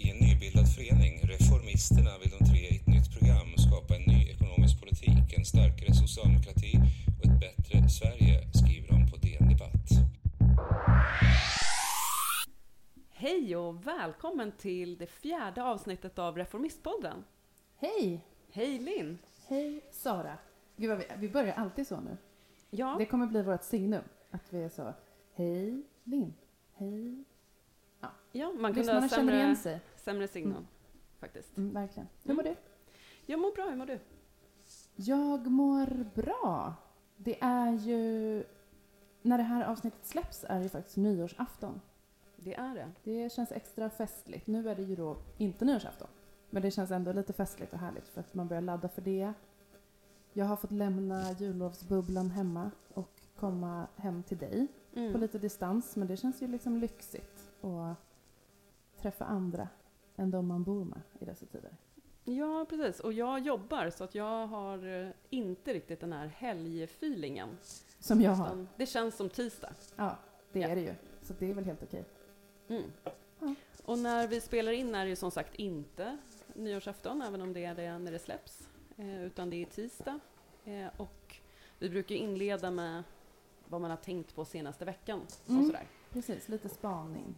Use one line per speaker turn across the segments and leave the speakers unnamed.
I en nybildad förening, Reformisterna, vill de tre i ett nytt program skapa en ny ekonomisk politik, en starkare socialdemokrati och ett bättre Sverige, skriver de på DN Debatt.
Hej och välkommen till det fjärde avsnittet av Reformistpodden.
Hej!
Hej Linn!
Hej Sara! Gud vad vi, vi börjar alltid så nu.
Ja,
Det kommer bli vårt signum. Att vi är så, hej Linn, hej.
Ja man kunde ha sämre, sämre signal
Mm.
faktiskt.
Mm, verkligen. Hur mår du?
Jag mår bra, hur mår du?
Jag mår bra. Det är ju... När det här avsnittet släpps är det faktiskt nyårsafton.
Det är det.
Det känns extra festligt. Nu är det ju då inte nyårsafton. Men det känns ändå lite festligt och härligt för att man börjar ladda för det. Jag har fått lämna jullovsbubblan hemma och komma hem till dig på
Mm.
lite distans. Men det känns ju liksom lyxigt att träffa andra än de man bor med i dessa tider.
Ja, precis. Och jag jobbar så att jag har eh, inte riktigt den här helgfeelingen.
Som jag har.
Det känns som tisdag.
Ja, det
Ja.
är det ju. Så det är väl helt okej.
Mm.
Ja.
Och när vi spelar in är det ju som sagt inte nyårsafton, även om det är det när det släpps, eh, utan det är tisdag. Eh, och vi brukar inleda med vad man har tänkt på senaste veckan
Mm.
och sådär.
Precis, lite spaning.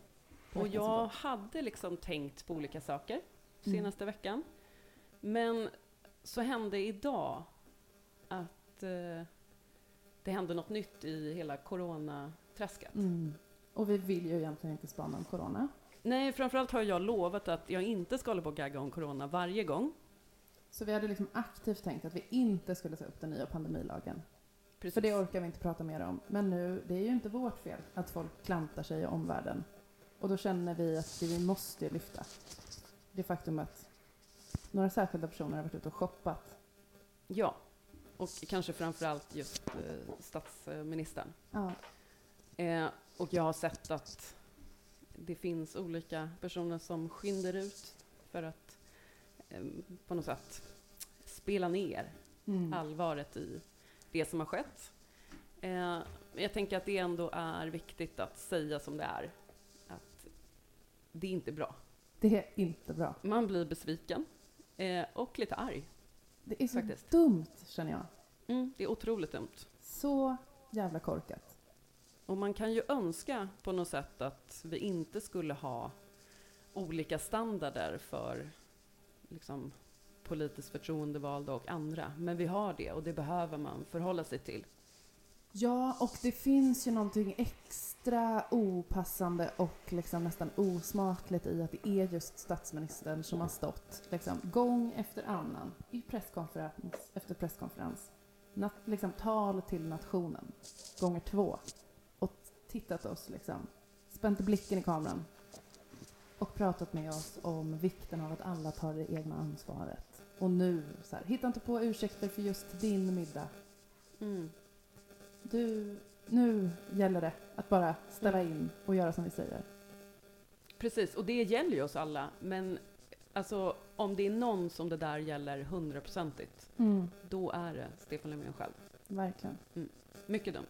Och jag hade liksom tänkt på olika saker
Mm.
senaste veckan. Men så hände idag att eh, det hände något nytt i hela coronaträsket.
Mm. Och vi vill ju egentligen inte spana om corona.
Nej, framförallt har jag lovat att jag inte ska hålla på och gagga om corona varje gång.
Så vi hade liksom aktivt tänkt att vi inte skulle ta upp den nya pandemilagen.
Precis.
För det orkar vi inte prata mer om. Men nu, det är ju inte vårt fel att folk klantar sig i omvärlden. Och då känner vi att vi måste lyfta det faktum att några särskilda personer har varit ute och shoppat.
Ja, och kanske framförallt just eh, statsministern.
Ja,
Eh, och jag har sett att det finns olika personer som skyndar ut för att eh, på något sätt spela ner
mm.
allvaret i det som har skett. Eh, jag tänker att det ändå är viktigt att säga som det är. Det är inte bra.
det är inte bra.
Man blir besviken eh, och lite arg.
Det är så
Faktiskt.
dumt känner jag.
Mm, det är otroligt dumt.
Så jävla korkat.
Och man kan ju önska på något sätt att vi inte skulle ha olika standarder för liksom, politiskt förtroendevalda och andra. Men vi har det och det behöver man förhålla sig till.
Ja, och det finns ju någonting extra opassande och liksom nästan osmakligt i att det är just statsministern som har stått liksom, gång efter annan i presskonferens efter presskonferens, nat, liksom, tal till nationen, gånger två, och tittat oss, liksom, spänt blicken i kameran och pratat med oss om vikten av att alla tar det egna ansvaret. Och nu, så här, hitta inte på ursäkter för just din middag.
Mm.
Du, nu gäller det att bara ställa in och göra som vi säger.
Precis, och det gäller ju oss alla. Men alltså, om det är någon som det där gäller hundraprocentigt, då är det Stefan Löfven själv.
Verkligen.
Mycket dumt.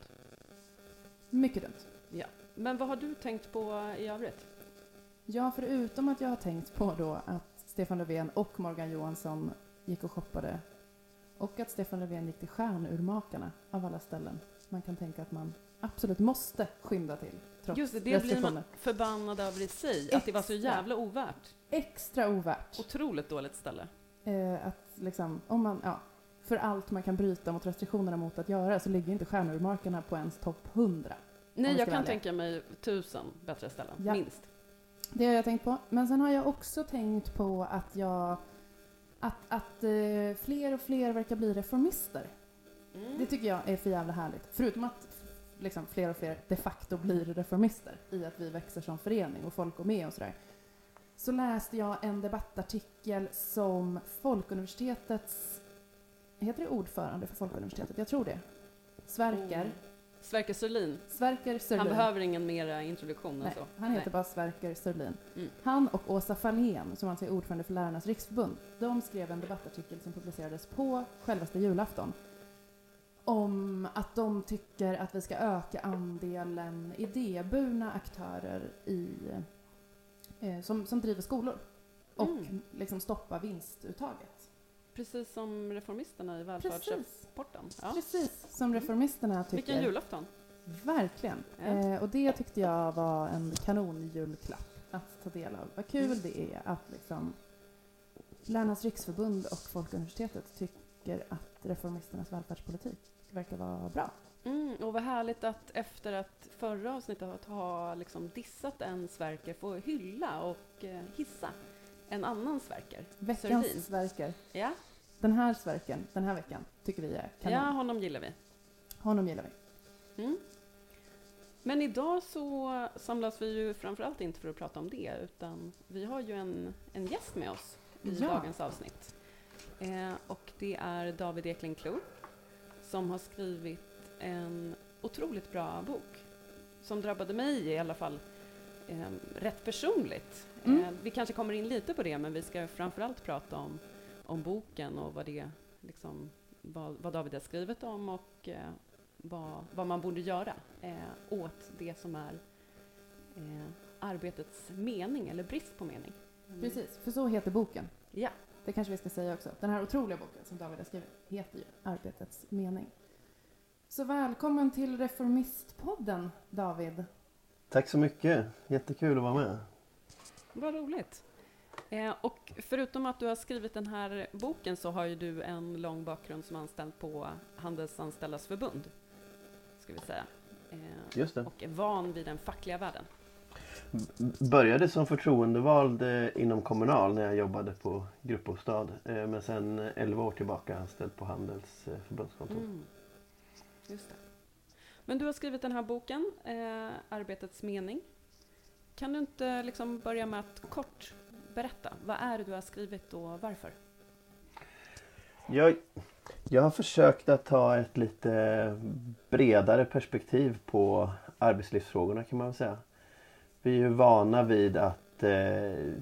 Mycket dumt.
Men vad har du tänkt på i övrigt?
Ja, förutom att jag har tänkt på då att Stefan Löfven och Morgan Johansson gick och shoppade och att Stefan Löfven gick till Stjärnurmakarna av alla ställen man kan tänka att man absolut måste skynda till trots
Just det, det blir man förbannad över i sig. Att det var så
Extra.
jävla ovärt.
Extra ovärt.
Otroligt dåligt ställe.
Eh, att liksom, om man, ja, för allt man kan bryta mot restriktionerna mot att göra så ligger inte Stjärnurmakarna på ens topp 100.
Nej, jag kan
välja.
tänka mig tusen bättre ställen,
Ja.
minst.
Det har jag tänkt på. Men sen har jag också tänkt på att jag att, att eh, fler och fler verkar bli reformister.
Mm.
Det tycker jag är för jävla härligt. Förutom att liksom, fler och fler de facto blir reformister i att vi växer som förening och folk går med och sådär. Så läste jag en debattartikel som Folkuniversitetets, heter det ordförande för Folkuniversitetet? Jag tror det. Sverker.
Mm. Sverker Sörlin.
Sverker Sörlin.
Han behöver ingen mera introduktion än
Nej,
så.
han heter
Nej.
bara Sverker Sörlin.
Mm.
Han och Åsa Fahlén, som alltså är ordförande för Lärarnas riksförbund, de skrev en debattartikel som publicerades på självaste julafton om att de tycker att vi ska öka andelen idéburna aktörer i, eh, som, som driver skolor. och
Mm.
liksom stoppa vinstuttaget.
Precis som reformisterna i
Precis,
välfärdsrapporten. Ja.
precis som reformisterna tycker.
Vilken julafton.
Verkligen.
Ja.
Eh, och det tyckte jag var en kanonjulklapp att ta del av. Vad kul
Mm.
det är att liksom Lärarnas riksförbund och Folkuniversitetet tycker att reformisternas välfärdspolitik verkar vara bra.
Mm, och vad härligt att efter att förra avsnittet ha liksom dissat en Sverker få hylla och eh, hissa en annan Sverker.
Veckans
Sörlin.
Sverker.
Ja,
Den här Sverken, den här veckan, tycker vi är kanon.
ja, honom gillar vi.
Honom gillar vi.
Mm. Men idag så samlas vi ju framförallt inte för att prata om det, utan vi har ju en, en gäst med oss i
Ja.
dagens avsnitt. Eh, och det är David Ekling Klo som har skrivit en otroligt bra bok som drabbade mig i alla fall eh, rätt personligt.
Mm.
Eh, vi kanske kommer in lite på det, men vi ska framförallt prata om, om boken och vad, det, liksom, vad, vad David har skrivit om och eh, vad, vad man borde göra eh, åt det som är eh, arbetets mening, eller brist på mening. Mm.
Precis, för så heter boken.
Ja.
Det kanske vi ska säga också. Den här otroliga boken som David har skrivit heter ju Arbetets mening. Så välkommen till Reformistpodden, David.
Tack så mycket. Jättekul att vara med.
Vad roligt. Eh, och förutom att du har skrivit den här boken så har ju du en lång bakgrund som anställd på Handelsanställdas förbund. Ska vi säga. Eh,
Just det.
och är van vid den fackliga världen.
Började som förtroendevald eh, inom Kommunal när jag jobbade på gruppbostad. Eh, Men sen eh, 11 år tillbaka anställd på Handels eh, förbundskontor.
Mm. Just det. Men du har skrivit den här boken, eh, Arbetets mening. Kan du inte liksom börja med att kort berätta, vad är det du har skrivit och varför?
Jag, jag har försökt att ta ett lite bredare perspektiv på arbetslivsfrågorna kan man väl säga. Vi är ju vana vid att eh,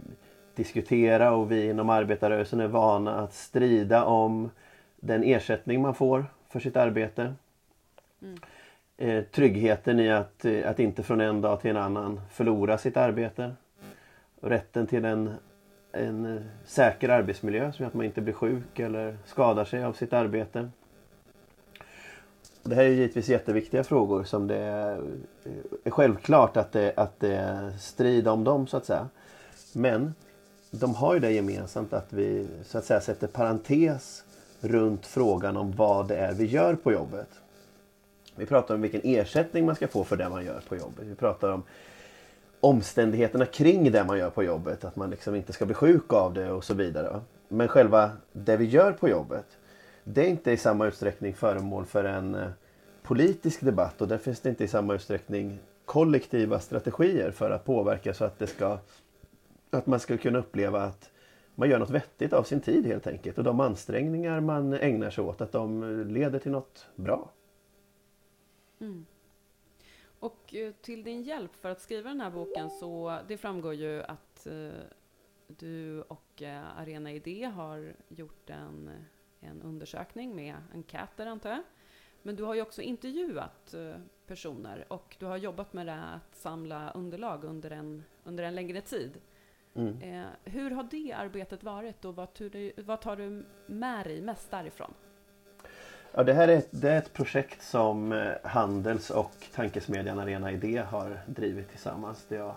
diskutera och vi inom arbetarrörelsen är vana att strida om den ersättning man får för sitt arbete.
Mm.
Eh, tryggheten i att, eh, att inte från en dag till en annan förlora sitt arbete. Rätten till en, en eh, säker arbetsmiljö som gör att man inte blir sjuk eller skadar sig av sitt arbete. Det här är givetvis jätteviktiga frågor som det är, självklart att det, att det strider om dem så att säga. Men de har ju det gemensamt att vi så att säga sätter parentes runt frågan om vad det är vi gör på jobbet. Vi pratar om vilken ersättning man ska få för det man gör på jobbet. Vi pratar om omständigheterna kring det man gör på jobbet. Att man liksom inte ska bli sjuk av det och så vidare. Men själva det vi gör på jobbet. Det är inte i samma utsträckning föremål för en eh, politisk debatt och där finns det inte i samma utsträckning kollektiva strategier för att påverka så att det ska att man ska kunna uppleva att man gör något vettigt av sin tid helt enkelt och de ansträngningar man ägnar sig åt att de eh, leder till något bra.
Mm. Och eh, till din hjälp för att skriva den här boken så det framgår ju att du och Arena Idé har gjort en, en undersökning med enkäter antar jag. Men du har ju också intervjuat eh, personer och du har jobbat med det här att samla underlag under en, under en längre tid.
Mm.
Eh, hur har det arbetet varit och vad, tar du, vad tar du med dig mest därifrån?
Ja, det här är ett, det är ett projekt som eh, Handels och tankesmedjan Arena Idé har drivit tillsammans. Där jag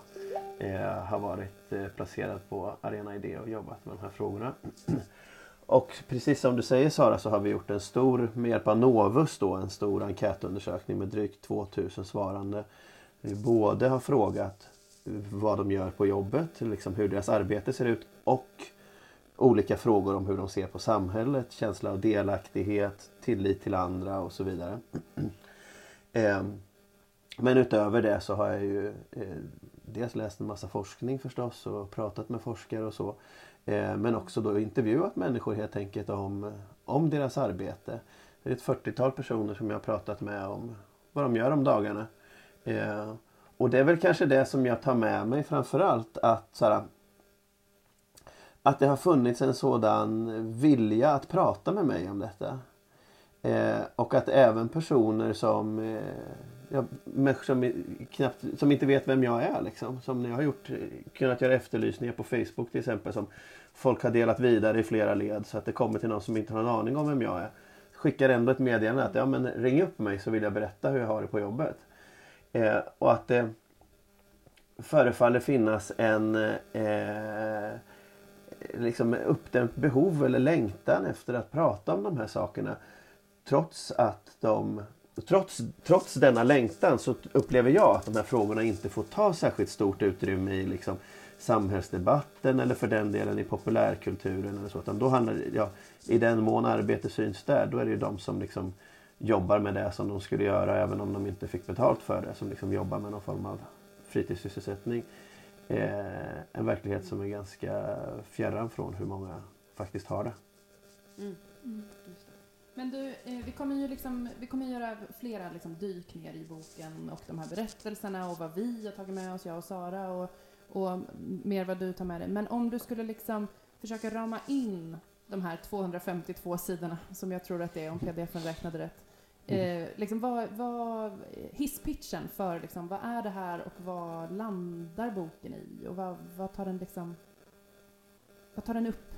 eh, har varit eh, placerad på Arena Idé och jobbat med de här frågorna. Och precis som du säger Sara så har vi gjort en stor, med hjälp av Novus då, en stor enkätundersökning med drygt 2000 svarande. Vi både har frågat vad de gör på jobbet, liksom hur deras arbete ser ut och olika frågor om hur de ser på samhället, känsla av delaktighet, tillit till andra och så vidare. Ehm, men utöver det så har jag ju eh, dels läst en massa forskning förstås och pratat med forskare och så. Eh, men också då intervjuat människor helt enkelt om, eh, om deras arbete. Det är ett 40-tal personer som jag har pratat med om vad de gör om dagarna. Eh, och det är väl kanske det som jag tar med mig framförallt att så här, att det har funnits en sådan vilja att prata med mig om detta. Eh, och att även personer som eh, ja, människor som, knappt, som inte vet vem jag är. Liksom. Som när jag har gjort, kunnat göra efterlysningar på Facebook till exempel. Som folk har delat vidare i flera led så att det kommer till någon som inte har en aning om vem jag är. Skickar ändå ett meddelande att ja, men ring upp mig så vill jag berätta hur jag har det på jobbet. Eh, och att det förefaller finnas en eh, liksom uppdämt behov eller längtan efter att prata om de här sakerna. Trots att de Trots, trots denna längtan så upplever jag att de här frågorna inte får ta särskilt stort utrymme i liksom samhällsdebatten eller för den delen i populärkulturen. Eller så. Utan då handlar ja, I den mån arbete syns där, då är det ju de som liksom jobbar med det som de skulle göra även om de inte fick betalt för det. Som liksom jobbar med någon form av fritidssysselsättning. Eh, en verklighet som är ganska fjärran från hur många faktiskt har det.
Mm.
Mm.
Just det.
Men du, eh, vi kommer ju liksom, vi kommer göra flera liksom dyk ner i boken och de här berättelserna och vad vi har tagit med oss, jag och Sara och, och mer vad du tar med dig. Men om du skulle liksom försöka rama in de här 252 sidorna, som jag tror att det är om pdf-en räknade rätt. Eh, liksom vad, vad, hisspitchen för liksom, vad är det här och vad landar boken i? Och vad, vad tar den liksom, vad tar den upp?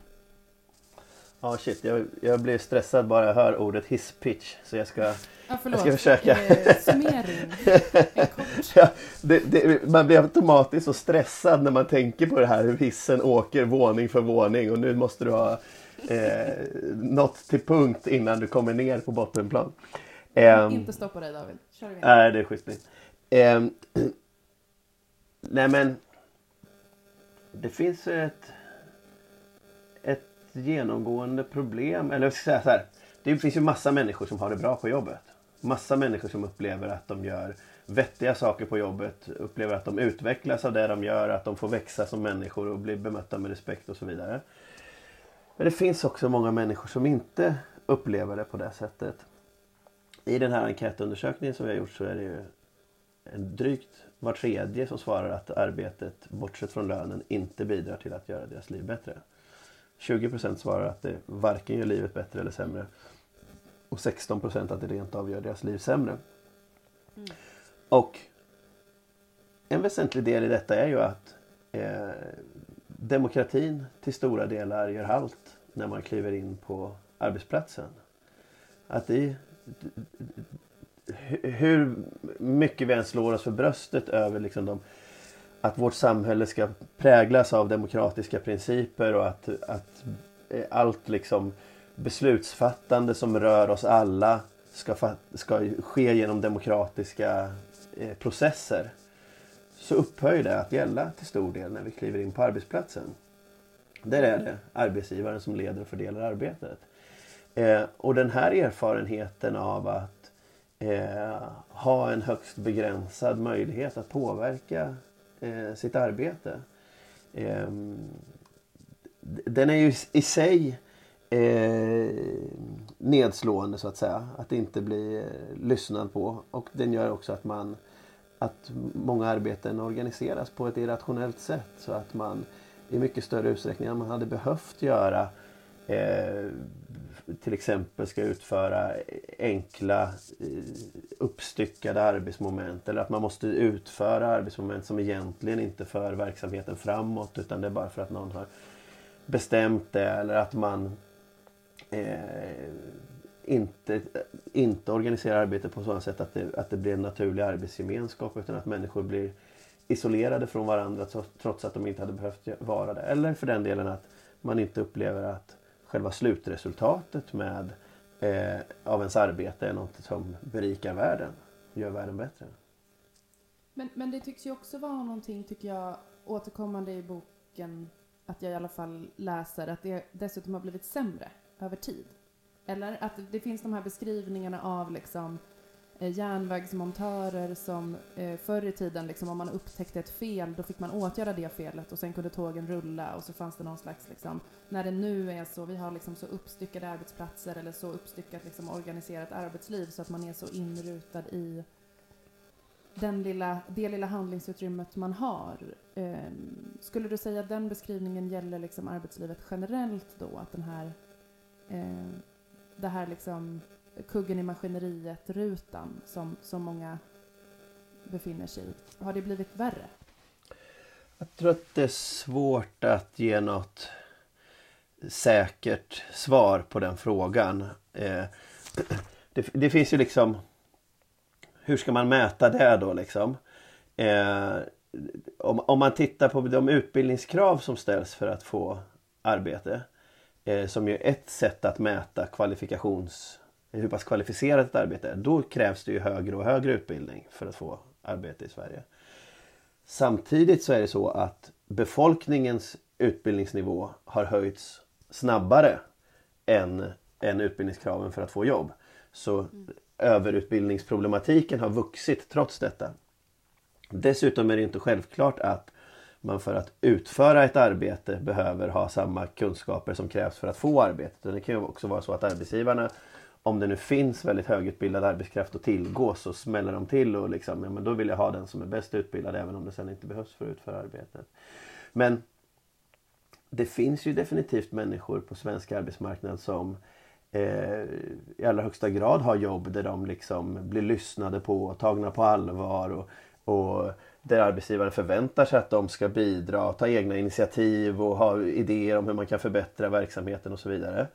Ja shit, jag, jag blir stressad bara jag hör ordet hisspitch. Så jag ska...
Ja, förlåt.
ska försöka.
Eh, summering.
Ja, det, det, man blir automatiskt så stressad när man tänker på det här hur hissen åker våning för våning och nu måste du ha eh, nått till punkt innan du kommer ner på bottenplan. Ehm,
Inte stoppa dig David. Kör igång.
Nej, det är schysst. Eh, nej men. Det finns ett genomgående problem. Eller jag ska säga så här. Det finns ju massa människor som har det bra på jobbet. Massa människor som upplever att de gör vettiga saker på jobbet. Upplever att de utvecklas av det de gör. Att de får växa som människor och bli bemötta med respekt och så vidare. Men det finns också många människor som inte upplever det på det sättet. I den här enkätundersökningen som vi har gjort så är det ju en drygt var tredje som svarar att arbetet, bortsett från lönen, inte bidrar till att göra deras liv bättre. 20 procent svarar att det varken gör livet bättre eller sämre. Och 16 procent att det rent av gör deras liv sämre.
Mm.
Och en väsentlig del i detta är ju att eh, demokratin till stora delar gör halt när man kliver in på arbetsplatsen. Att i hu- hur mycket vi än slår oss för bröstet över liksom de, att vårt samhälle ska präglas av demokratiska principer och att, att eh, allt liksom beslutsfattande som rör oss alla ska, ska ske genom demokratiska eh, processer. Så upphör ju det att gälla till stor del när vi kliver in på arbetsplatsen. Där är det arbetsgivaren som leder och fördelar arbetet. Eh, och den här erfarenheten av att eh, ha en högst begränsad möjlighet att påverka eh, sitt arbete. Eh, den är ju i- i sig eh, nedslående så att säga. Att inte bli eh, lyssnad på. Och den gör också att man att många arbeten organiseras på ett irrationellt sätt så att man i mycket större utsträckning än man hade behövt göra eh, till exempel ska utföra enkla eh, uppstyckade arbetsmoment eller att man måste utföra arbetsmoment som egentligen inte för verksamheten framåt utan det är bara för att någon har bestämt det eller att man eh, inte, inte organiserar arbetet på sådant sätt att det, att det blir en naturlig arbetsgemenskap utan att människor blir isolerade från varandra trots att de inte hade behövt vara det. Eller för den delen att man inte upplever att själva slutresultatet med, eh, av ens arbete är något som berikar världen, gör världen bättre.
Men, men det tycks ju också vara någonting, tycker jag, återkommande i boken, att jag i alla fall läser, att det dessutom har blivit sämre över tid. Eller att det finns de här beskrivningarna av liksom eh, Eh, järnvägsmontörer som eh, förr i tiden, liksom, om man upptäckte ett fel, då fick man åtgärda det felet och sen kunde tågen rulla och så fanns det någon slags, liksom, när det nu är så, vi har liksom så uppstyckade arbetsplatser eller så uppstyckat liksom, organiserat arbetsliv så att man är så inrutad i den lilla, det lilla handlingsutrymmet man har. Eh, skulle du säga att den beskrivningen gäller liksom arbetslivet generellt då? Att den här, eh, det här liksom kuggen i maskineriet-rutan som, som många befinner sig i? Har det blivit värre?
Jag tror att det är svårt att ge något säkert svar på den frågan. Eh, det, det, finns ju liksom Hur ska man mäta det då liksom? Eh, om, om, man tittar på de utbildningskrav som ställs för att få arbete eh, som ju är ett sätt att mäta kvalifikations hur pass kvalificerat ett arbete är. Då krävs det ju högre och högre utbildning för att få arbete i Sverige. Samtidigt så är det så att befolkningens utbildningsnivå har höjts snabbare än, än utbildningskraven för att få jobb. Så mm. överutbildningsproblematiken har vuxit trots detta. Dessutom är det inte självklart att man för att utföra ett arbete behöver ha samma kunskaper som krävs för att få arbete. Det kan ju också vara så att arbetsgivarna om det nu finns väldigt högutbildad arbetskraft att tillgå så smäller de till och liksom, ja, men då vill jag ha den som är bäst utbildad även om det sen inte behövs för att utföra arbetet. Men det finns ju definitivt människor på svensk arbetsmarknad som eh, i allra högsta grad har jobb där de liksom blir lyssnade på, tagna på allvar och, och där arbetsgivare förväntar sig att de ska bidra, ta egna initiativ och ha idéer om hur man kan förbättra verksamheten och så vidare.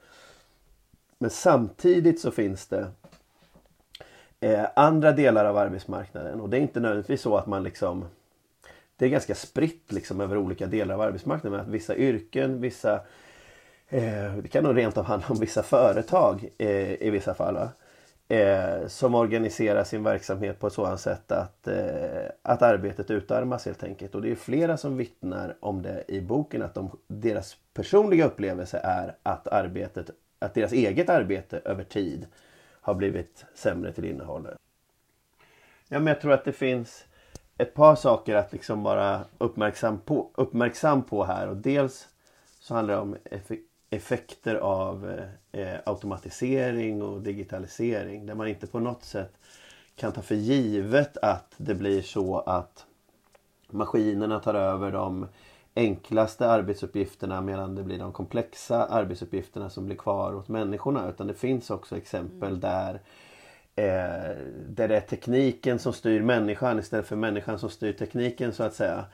Men samtidigt så finns det eh, andra delar av arbetsmarknaden och det är inte nödvändigtvis så att man liksom Det är ganska spritt liksom över olika delar av arbetsmarknaden. Att vissa yrken, vissa eh, Det kan nog rent av handla om vissa företag eh, i vissa fall. Eh, som organiserar sin verksamhet på ett sådant sätt att, eh, att arbetet utarmas helt enkelt. Och det är flera som vittnar om det i boken att de, deras personliga upplevelse är att arbetet att deras eget arbete över tid har blivit sämre till innehållet. Ja, men jag tror att det finns ett par saker att liksom vara uppmärksam på, uppmärksam på här. Och dels så handlar det om effekter av eh, automatisering och digitalisering. Där man inte på något sätt kan ta för givet att det blir så att maskinerna tar över de enklaste arbetsuppgifterna medan det blir de komplexa arbetsuppgifterna som blir kvar åt människorna. Utan det finns också exempel mm. där eh, där det är tekniken som styr människan istället för människan som styr tekniken så att säga.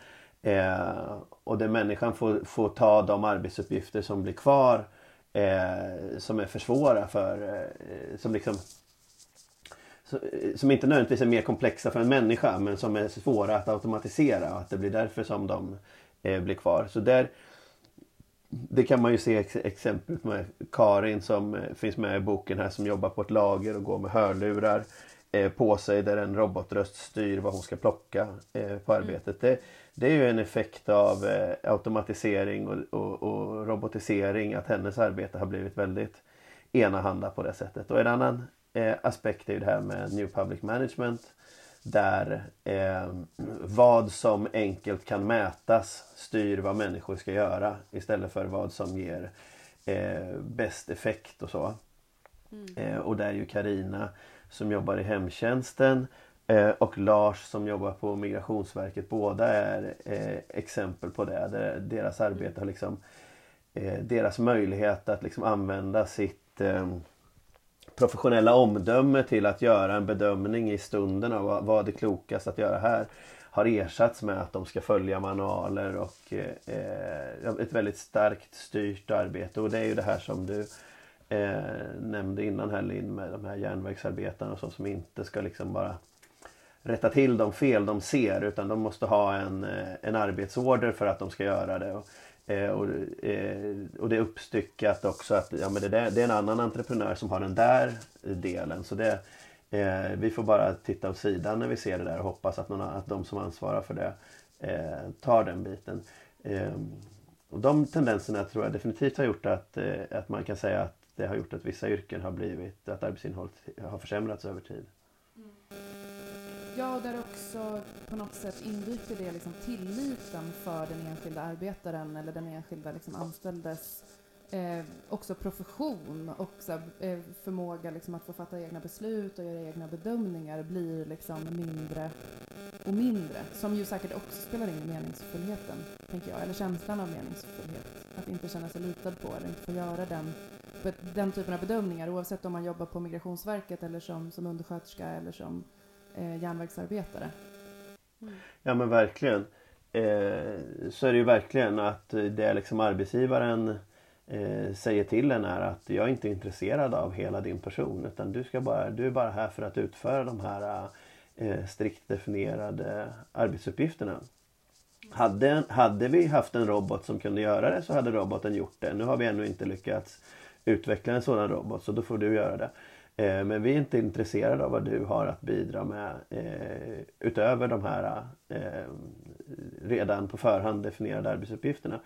Eh, och där människan får, får ta de arbetsuppgifter som blir kvar eh, som är för svåra för eh, som liksom som inte nödvändigtvis är mer komplexa för en människa men som är svåra att automatisera och att det blir därför som de eh, blir kvar. Så där, det kan man ju se ex exempel med Karin som eh, finns med i boken här som jobbar på ett lager och går med hörlurar eh, på sig där en robotröst styr vad hon ska plocka eh, på mm. arbetet. Det, det, är ju en effekt av automatisering och, och, och, robotisering att hennes arbete har blivit väldigt enahanda på det sättet. Och en annan aspekt är ju det här med New Public Management där eh, vad som enkelt kan mätas styr vad människor ska göra istället för vad som ger eh, bäst effekt och så. Mm. Eh, och där är ju Karina som jobbar i hemtjänsten eh, och Lars som jobbar på Migrationsverket. Båda är eh, exempel på det. Där deras arbete har liksom eh, deras möjlighet att liksom använda sitt professionella omdöme till att göra en bedömning i stunden av vad, vad är klokast att göra här har ersatts med att de ska följa manualer och eh, eh, ett väldigt starkt styrt arbete. Och det är ju det här som du eh, nämnde innan här Linn med de här järnvägsarbetarna och så, som inte ska liksom bara rätta till de fel de ser utan de måste ha en, eh, en arbetsorder för att de ska göra det. Och Eh, och, eh, och, det är uppstyckat också att ja, men det, där, det, är en annan entreprenör som har den där delen. Så det, eh, vi får bara titta åt sidan när vi ser det där och hoppas att, någon, att de som ansvarar för det eh, tar den biten. Eh, och de tendenserna tror jag definitivt har gjort att, eh, att man kan säga att det har gjort att vissa yrken har blivit, att arbetsinnehållet har försämrats över tid.
Ja, och där också på något sätt inbyter det liksom tilliten för den enskilda arbetaren eller den enskilda liksom anställdes eh, också profession och så, eh, förmåga liksom att få fatta egna beslut och göra egna bedömningar blir liksom mindre och mindre. Som ju säkert också spelar in i meningsfullheten, tänker jag, eller känslan av meningsfullhet. Att inte känna sig litad på eller inte få göra den, den typen av bedömningar oavsett om man jobbar på Migrationsverket eller som, som undersköterska eller som eh, järnvägsarbetare.
Ja men verkligen. Eh, så är det ju verkligen att det är liksom arbetsgivaren eh, säger till en är att jag är inte intresserad av hela din person utan du, ska bara, du är bara här för att utföra de här eh, strikt definierade arbetsuppgifterna. Hade, hade vi haft en robot som kunde göra det så hade roboten gjort det. Nu har vi ännu inte lyckats utveckla en sådan robot så då får du göra det. Eh, men vi är inte intresserade av vad du har att bidra med eh, utöver de här eh, redan på förhand definierade arbetsuppgifterna.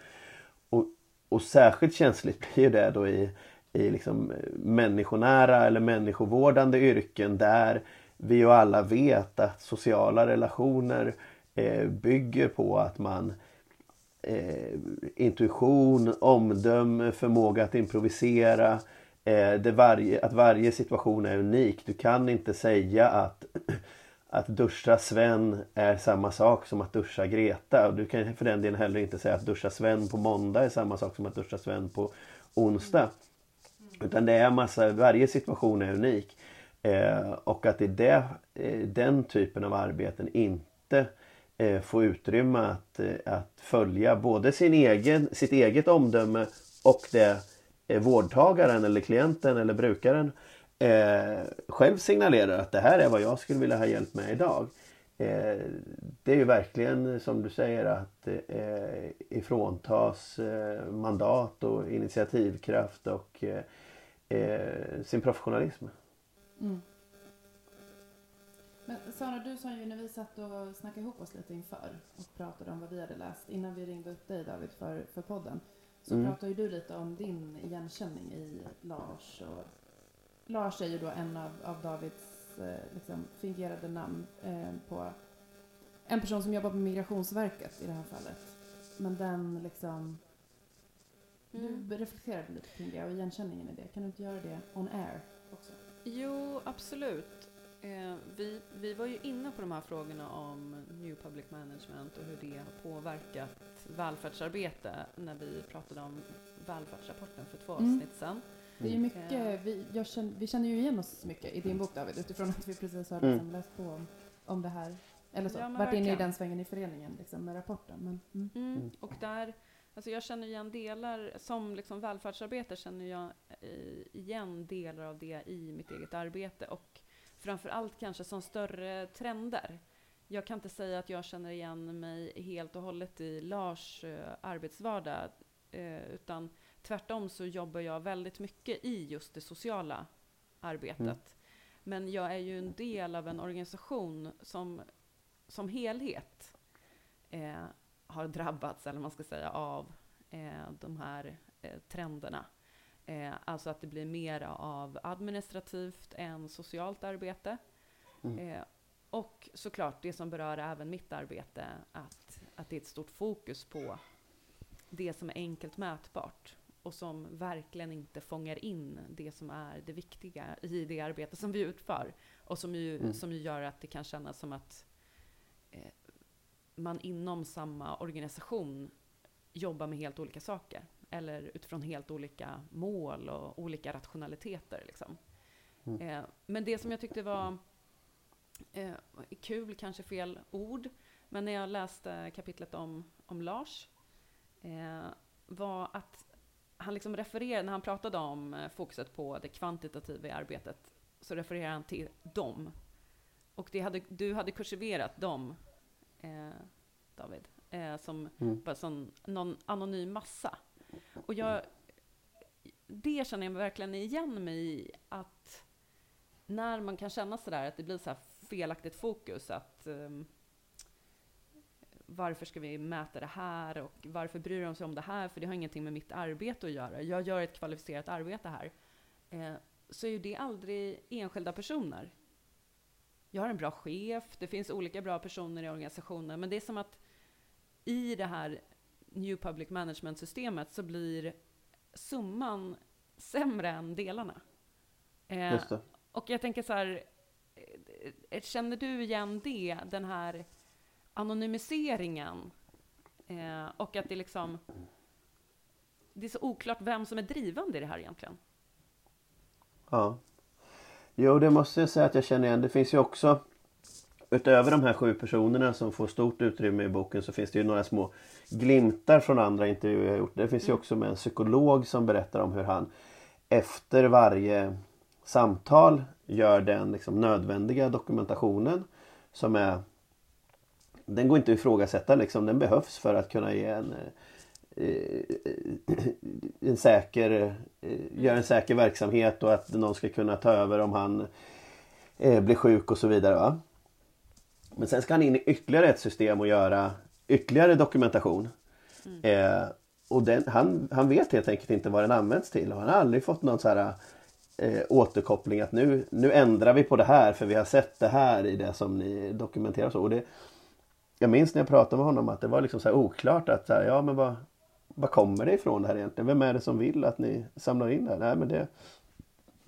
Och, och särskilt känsligt blir det då i, i liksom eh, människonära eller människovårdande yrken där vi ju alla vet att sociala relationer eh, bygger på att man eh, intuition, omdöme, förmåga att improvisera. Eh, det varje, att varje situation är unik. Du kan inte säga att att duscha Sven är samma sak som att duscha Greta. Och du kan för den delen heller inte säga att duscha Sven på måndag är samma sak som att duscha Sven på onsdag. Utan det är massa, varje situation är unik. Eh, och att i det, eh, den typen av arbeten inte eh, får utrymme att, eh, att följa både sin egen, sitt eget omdöme och det Eh, vårdtagaren eller klienten eller brukaren eh, själv signalerar att det här är vad jag skulle vilja ha hjälp med idag. Eh, det är ju verkligen som du säger att eh, ifråntas eh, mandat och initiativkraft och eh, eh, sin professionalism. Mm.
Men Sara, du sa ju när vi satt och snackade ihop oss lite inför och pratade om vad vi hade läst innan vi ringde upp dig David för, för podden. Så mm. pratade ju du lite om din igenkänning i Lars och Lars är ju då en av, av Davids eh, liksom, fingerade namn eh, på en person som jobbar på Migrationsverket i det här fallet. Men den liksom... Mm. Du reflekterade lite kring det och igenkänningen i det. Kan du inte göra det on air också?
Jo, absolut. Eh, vi, vi var ju inne på de här frågorna om New Public Management och hur det har påverkat välfärdsarbete när vi pratade om välfärdsrapporten för två mm. avsnitt sedan.
Det är ju mycket, vi, känner, vi känner ju igen oss mycket i din bok David utifrån att vi precis har mm. liksom läst på om, om det här. Eller så, ja, varit inne i den svängen i föreningen liksom, med rapporten. Men,
mm. Mm. mm. Och där, alltså jag känner igen delar, som liksom välfärdsarbetare känner jag igen delar av det i mitt eget arbete och framför allt kanske som större trender. Jag kan inte säga att jag känner igen mig helt och hållet i Lars uh, arbetsvardag, uh, utan Tvärtom så jobbar jag väldigt mycket i just det sociala arbetet. Mm. Men jag är ju en del av en organisation som som helhet eh, har drabbats, eller man ska säga, av eh, de här eh, trenderna. Eh, alltså att det blir mer av administrativt än socialt arbete. Mm. Eh, och såklart det som berör även mitt arbete, att, att det är ett stort fokus på det som är enkelt mätbart och som verkligen inte fångar in det som är det viktiga i det arbete som vi utför. Och som ju, mm. som ju gör att det kan kännas som att eh, man inom samma organisation jobbar med helt olika saker. Eller utifrån helt olika mål och olika rationaliteter. Liksom. Mm. Eh, men det som jag tyckte var eh, kul, kanske fel ord, men när jag läste kapitlet om, om Lars, eh, var att han liksom refererar, när han pratade om eh, fokuset på det kvantitativa i arbetet, så refererar han till dem. Och det hade, du hade kursiverat dem, eh, David, eh, som mm. bara som någon anonym massa. Och jag, det känner jag verkligen igen mig i, att när man kan känna sådär, att det blir så felaktigt fokus, att um, varför ska vi mäta det här och varför bryr de sig om det här? För det har ingenting med mitt arbete att göra. Jag gör ett kvalificerat arbete här. Eh, så är ju det aldrig enskilda personer. Jag har en bra chef, det finns olika bra personer i organisationen, men det är som att i det här New Public Management-systemet så blir summan sämre än delarna. Eh, och jag tänker så här, eh, känner du igen det, den här anonymiseringen eh, och att det liksom det är så oklart vem som är drivande i det här egentligen.
Ja. Jo, det måste jag säga att jag känner igen. Det finns ju också utöver de här sju personerna som får stort utrymme i boken så finns det ju några små glimtar från andra intervjuer jag gjort. Det finns ju också med en psykolog som berättar om hur han efter varje samtal gör den liksom nödvändiga dokumentationen som är den går inte att ifrågasätta liksom. Den behövs för att kunna ge en, eh, en säker, eh, göra en säker verksamhet och att någon ska kunna ta över om han eh, blir sjuk och så vidare. Va? Men sen ska han in i ytterligare ett system och göra ytterligare dokumentation. Mm. Eh, och den, han, han vet helt enkelt inte vad den används till och han har aldrig fått någon så här eh, återkoppling att nu, nu ändrar vi på det här för vi har sett det här i det som ni dokumenterar. Så. Och det, jag minns när jag pratade med honom att det var liksom så oklart att så här, ja men vad, vad kommer det ifrån det här egentligen? Vem är det som vill att ni samlar in det här? Nej men det,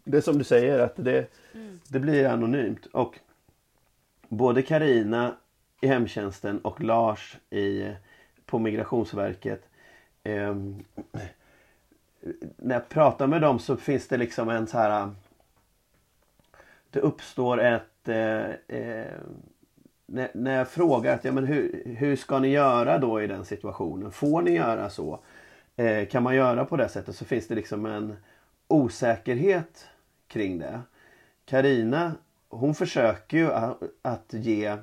det är som du säger att det, mm. det blir anonymt. Och både Karina i hemtjänsten och Lars i, på Migrationsverket eh, när jag pratar med dem så finns det liksom en så här Det uppstår ett eh, eh, när, när jag frågar att, ja, men hur, hur ska ni göra då i den situationen? Får ni göra så? Eh, kan man göra på det sättet? Så finns det liksom en osäkerhet kring det. Karina hon försöker ju att, att ge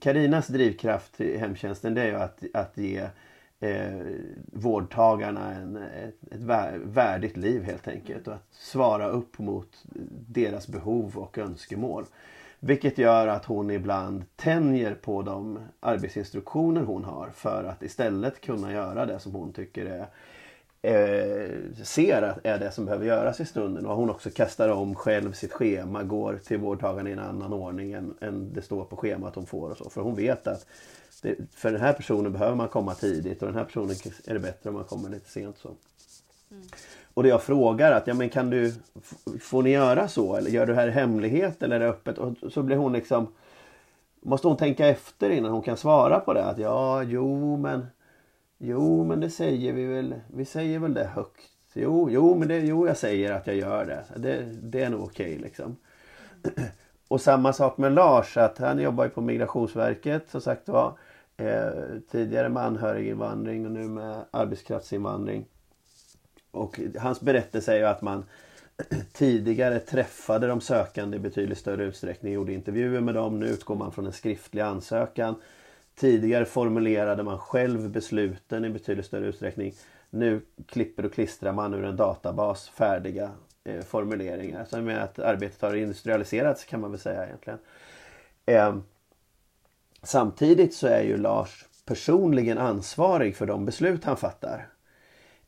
Karinas drivkraft i hemtjänsten det är ju att, att ge eh, vårdtagarna en, ett, ett värdigt liv helt enkelt och att svara upp mot deras behov och önskemål. Vilket gör att hon ibland tänjer på de arbetsinstruktioner hon har för att istället kunna göra det som hon tycker är eh, ser att är det som behöver göras i stunden och hon också kastar om själv sitt schema, går till vårdtagaren i en annan ordning än, än det står på schemat hon får och så. För hon vet att det, för den här personen behöver man komma tidigt och den här personen är det bättre om man kommer lite sent. så. Mm. Och det jag frågar att, ja men kan du, får ni göra så eller gör du det här i hemlighet eller är det öppet? Och så blir hon liksom, måste hon tänka efter innan hon kan svara på det att ja, jo men Jo, men det säger vi väl. Vi säger väl det högt. Jo, jo, men det, jo jag säger att jag gör det. Det, det är nog okej okay, liksom. Och samma sak med Lars, att han jobbar ju på Migrationsverket som sagt var. Eh, tidigare med anhöriginvandring och nu med arbetskraftsinvandring. Och hans berättelse är ju att man tidigare träffade de sökande i betydligt större utsträckning, gjorde intervjuer med dem. Nu utgår man från en skriftlig ansökan. Tidigare formulerade man själv besluten i betydligt större utsträckning. Nu klipper och klistrar man ur en databas färdiga eh, formuleringar. Så med att arbetet har industrialiserats kan man väl säga egentligen. Eh, samtidigt så är ju Lars personligen ansvarig för de beslut han fattar.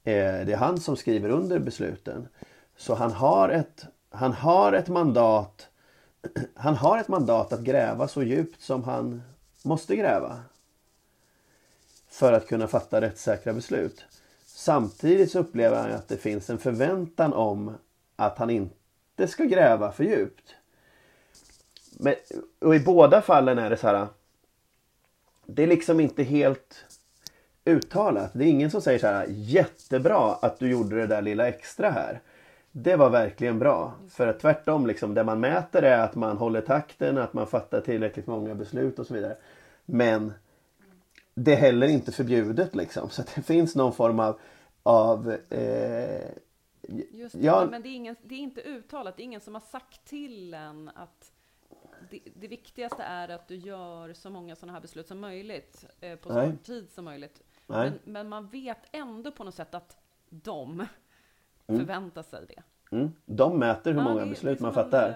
Eh, det är han som skriver under besluten. Så han har ett, han har ett mandat han har ett mandat att gräva så djupt som han måste gräva. För att kunna fatta rättssäkra beslut. Samtidigt så upplever han att det finns en förväntan om att han inte ska gräva för djupt. Men, och i båda fallen är det så här. Det är liksom inte helt uttalat. Det är ingen som säger så här jättebra att du gjorde det där lilla extra här. Det var verkligen bra. För att tvärtom, liksom, det man mäter är att man håller takten, att man fattar tillräckligt många beslut och så vidare. Men det är heller inte förbjudet liksom. Så det finns någon form av, av eh,
Just det, ja, men det är, ingen, det är inte uttalat. Det är ingen som har sagt till en att det, det viktigaste är att du gör så många sådana här beslut som möjligt eh, på så kort tid som möjligt. Men, men, man vet ändå på något sätt att de mm. förväntar sig det.
Mm. De mäter hur ja, många beslut man fattar.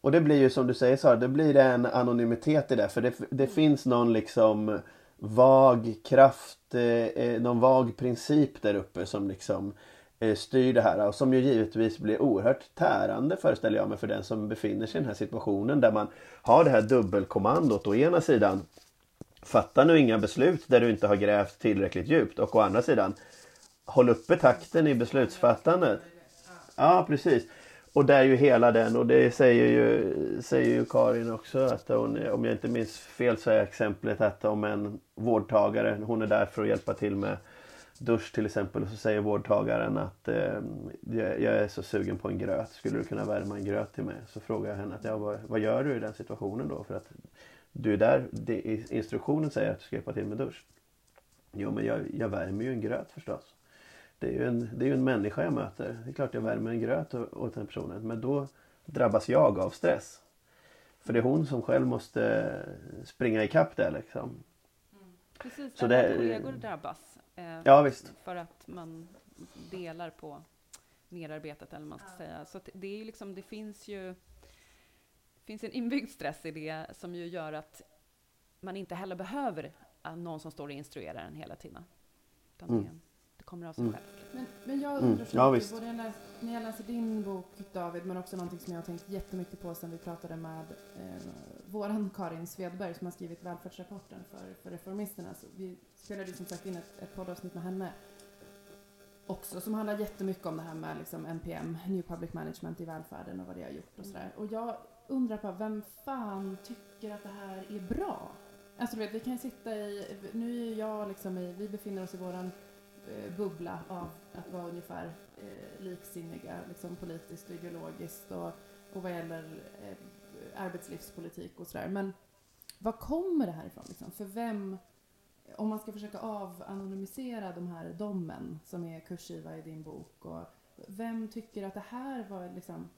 Och det blir ju som du säger Sara, det blir en anonymitet i det. För det, det finns någon liksom vag kraft, eh, eh, någon vag princip där uppe som liksom eh, styr det här. Och som ju givetvis blir oerhört tärande föreställer jag mig för den som befinner sig i den här situationen. Där man har det här dubbelkommandot. Å ena sidan fatta nu inga beslut där du inte har grävt tillräckligt djupt. Och å andra sidan håll uppe takten i beslutsfattandet. Ja, precis. Och där är ju hela den och det säger ju, säger ju Karin också att hon, om jag inte minns fel så är exemplet att om en vårdtagare, hon är där för att hjälpa till med dusch till exempel och så säger vårdtagaren att eh, jag, jag är så sugen på en gröt. Skulle du kunna värma en gröt till mig? Så frågar jag henne att ja, vad, vad gör du i den situationen då? För att du är där, det, instruktionen säger att du ska hjälpa till med dusch. Jo men jag, jag värmer ju en gröt förstås. Det är, ju en, det är en människa jag möter. Det är klart jag värmer en gröt åt den personen. Men då drabbas jag av stress. För det är hon som själv måste springa ikapp det liksom.
Mm. Precis, så det, kollegor drabbas.
Eh, ja, visst.
För att man delar på merarbetet eller man ska ja. säga. Så det är liksom, det finns ju finns en inbyggd stress i det som ju gör att man inte heller behöver någon som står och instruerar en hela tiden. Utan mm. Det, kommer av sig mm. själv.
Men, men jag mm. undrar så mm. ja, både läs, när jag läser din bok David, men också någonting som jag har tänkt jättemycket på sen vi pratade med eh, våran Karin Svedberg som har skrivit välfärdsrapporten för, för Reformisterna. Så vi spelade som sagt in ett, ett poddavsnitt med henne också som handlar jättemycket om det här med liksom NPM, New Public Management i välfärden och vad det har gjort och sådär. Och jag undrar på vem fan tycker att det här är bra? Alltså du vet, vi kan sitta i, nu är jag liksom i, vi befinner oss i våran eh, bubbla av att vara ungefär eh, liksinniga liksom politiskt och ideologiskt och, och vad gäller eh, arbetslivspolitik och sådär. Men var kommer det här ifrån liksom? För vem, om man ska försöka avanonymisera de här domen som är kursiva i din bok och vem tycker att det här var liksom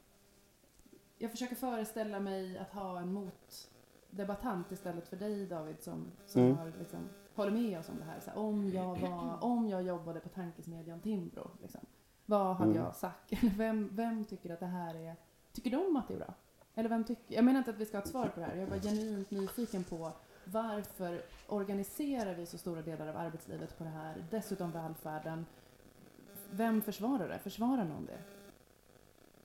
jag försöker föreställa mig att ha en motdebattant istället för dig David som, som mm. har, liksom, håller med oss om det här. Så här, om, jag var, om jag jobbade på tankesmedjan Timbro, liksom, vad hade mm. jag sagt? vem, vem tycker att det här är... Tycker de att det är bra? Eller vem tycker... Jag menar inte att vi ska ha ett svar på det här. Jag var genuint nyfiken på varför organiserar vi så stora delar av arbetslivet på det här? Dessutom välfärden. Vem försvarar det? Försvarar någon det?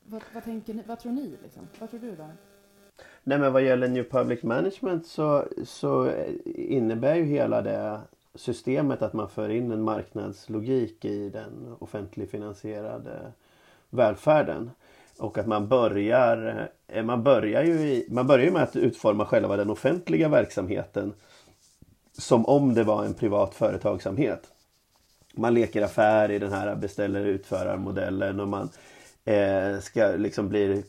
Vad, vad, tänker ni, vad tror ni? Liksom? Vad tror du då?
Nej men vad gäller New Public Management så, så innebär ju hela det systemet att man för in en marknadslogik i den offentligfinansierade välfärden. Och att man börjar, eh, man börjar ju i, man börjar med att utforma själva den offentliga verksamheten som om det var en privat företagsamhet. Man leker affär i den här beställer utförarmodellen och man eh, ska liksom bli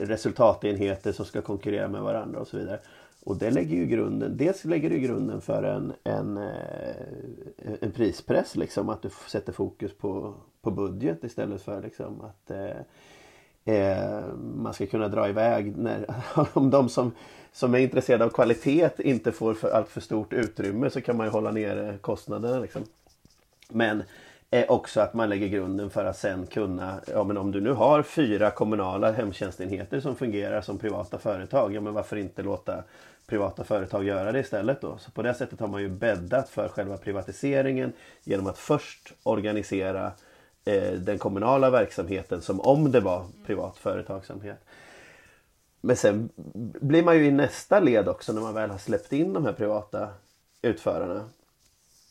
resultatenheter som ska konkurrera med varandra och så vidare. Och det lägger ju grunden, dels lägger det grunden för en, en, eh, en prispress liksom att du sätter fokus på, på budget istället för liksom att eh, eh, man ska kunna dra iväg när, om de som, som är intresserade av kvalitet inte får för, allt för stort utrymme så kan man ju hålla nere kostnaderna liksom. Men är också att man lägger grunden för att sen kunna, ja men om du nu har fyra kommunala hemtjänstenheter som fungerar som privata företag, ja men varför inte låta privata företag göra det istället då? Så på det sättet har man ju bäddat för själva privatiseringen genom att först organisera eh, den kommunala verksamheten som om det var privat företagsamhet. Men sen blir man ju i nästa led också när man väl har släppt in de här privata utförarna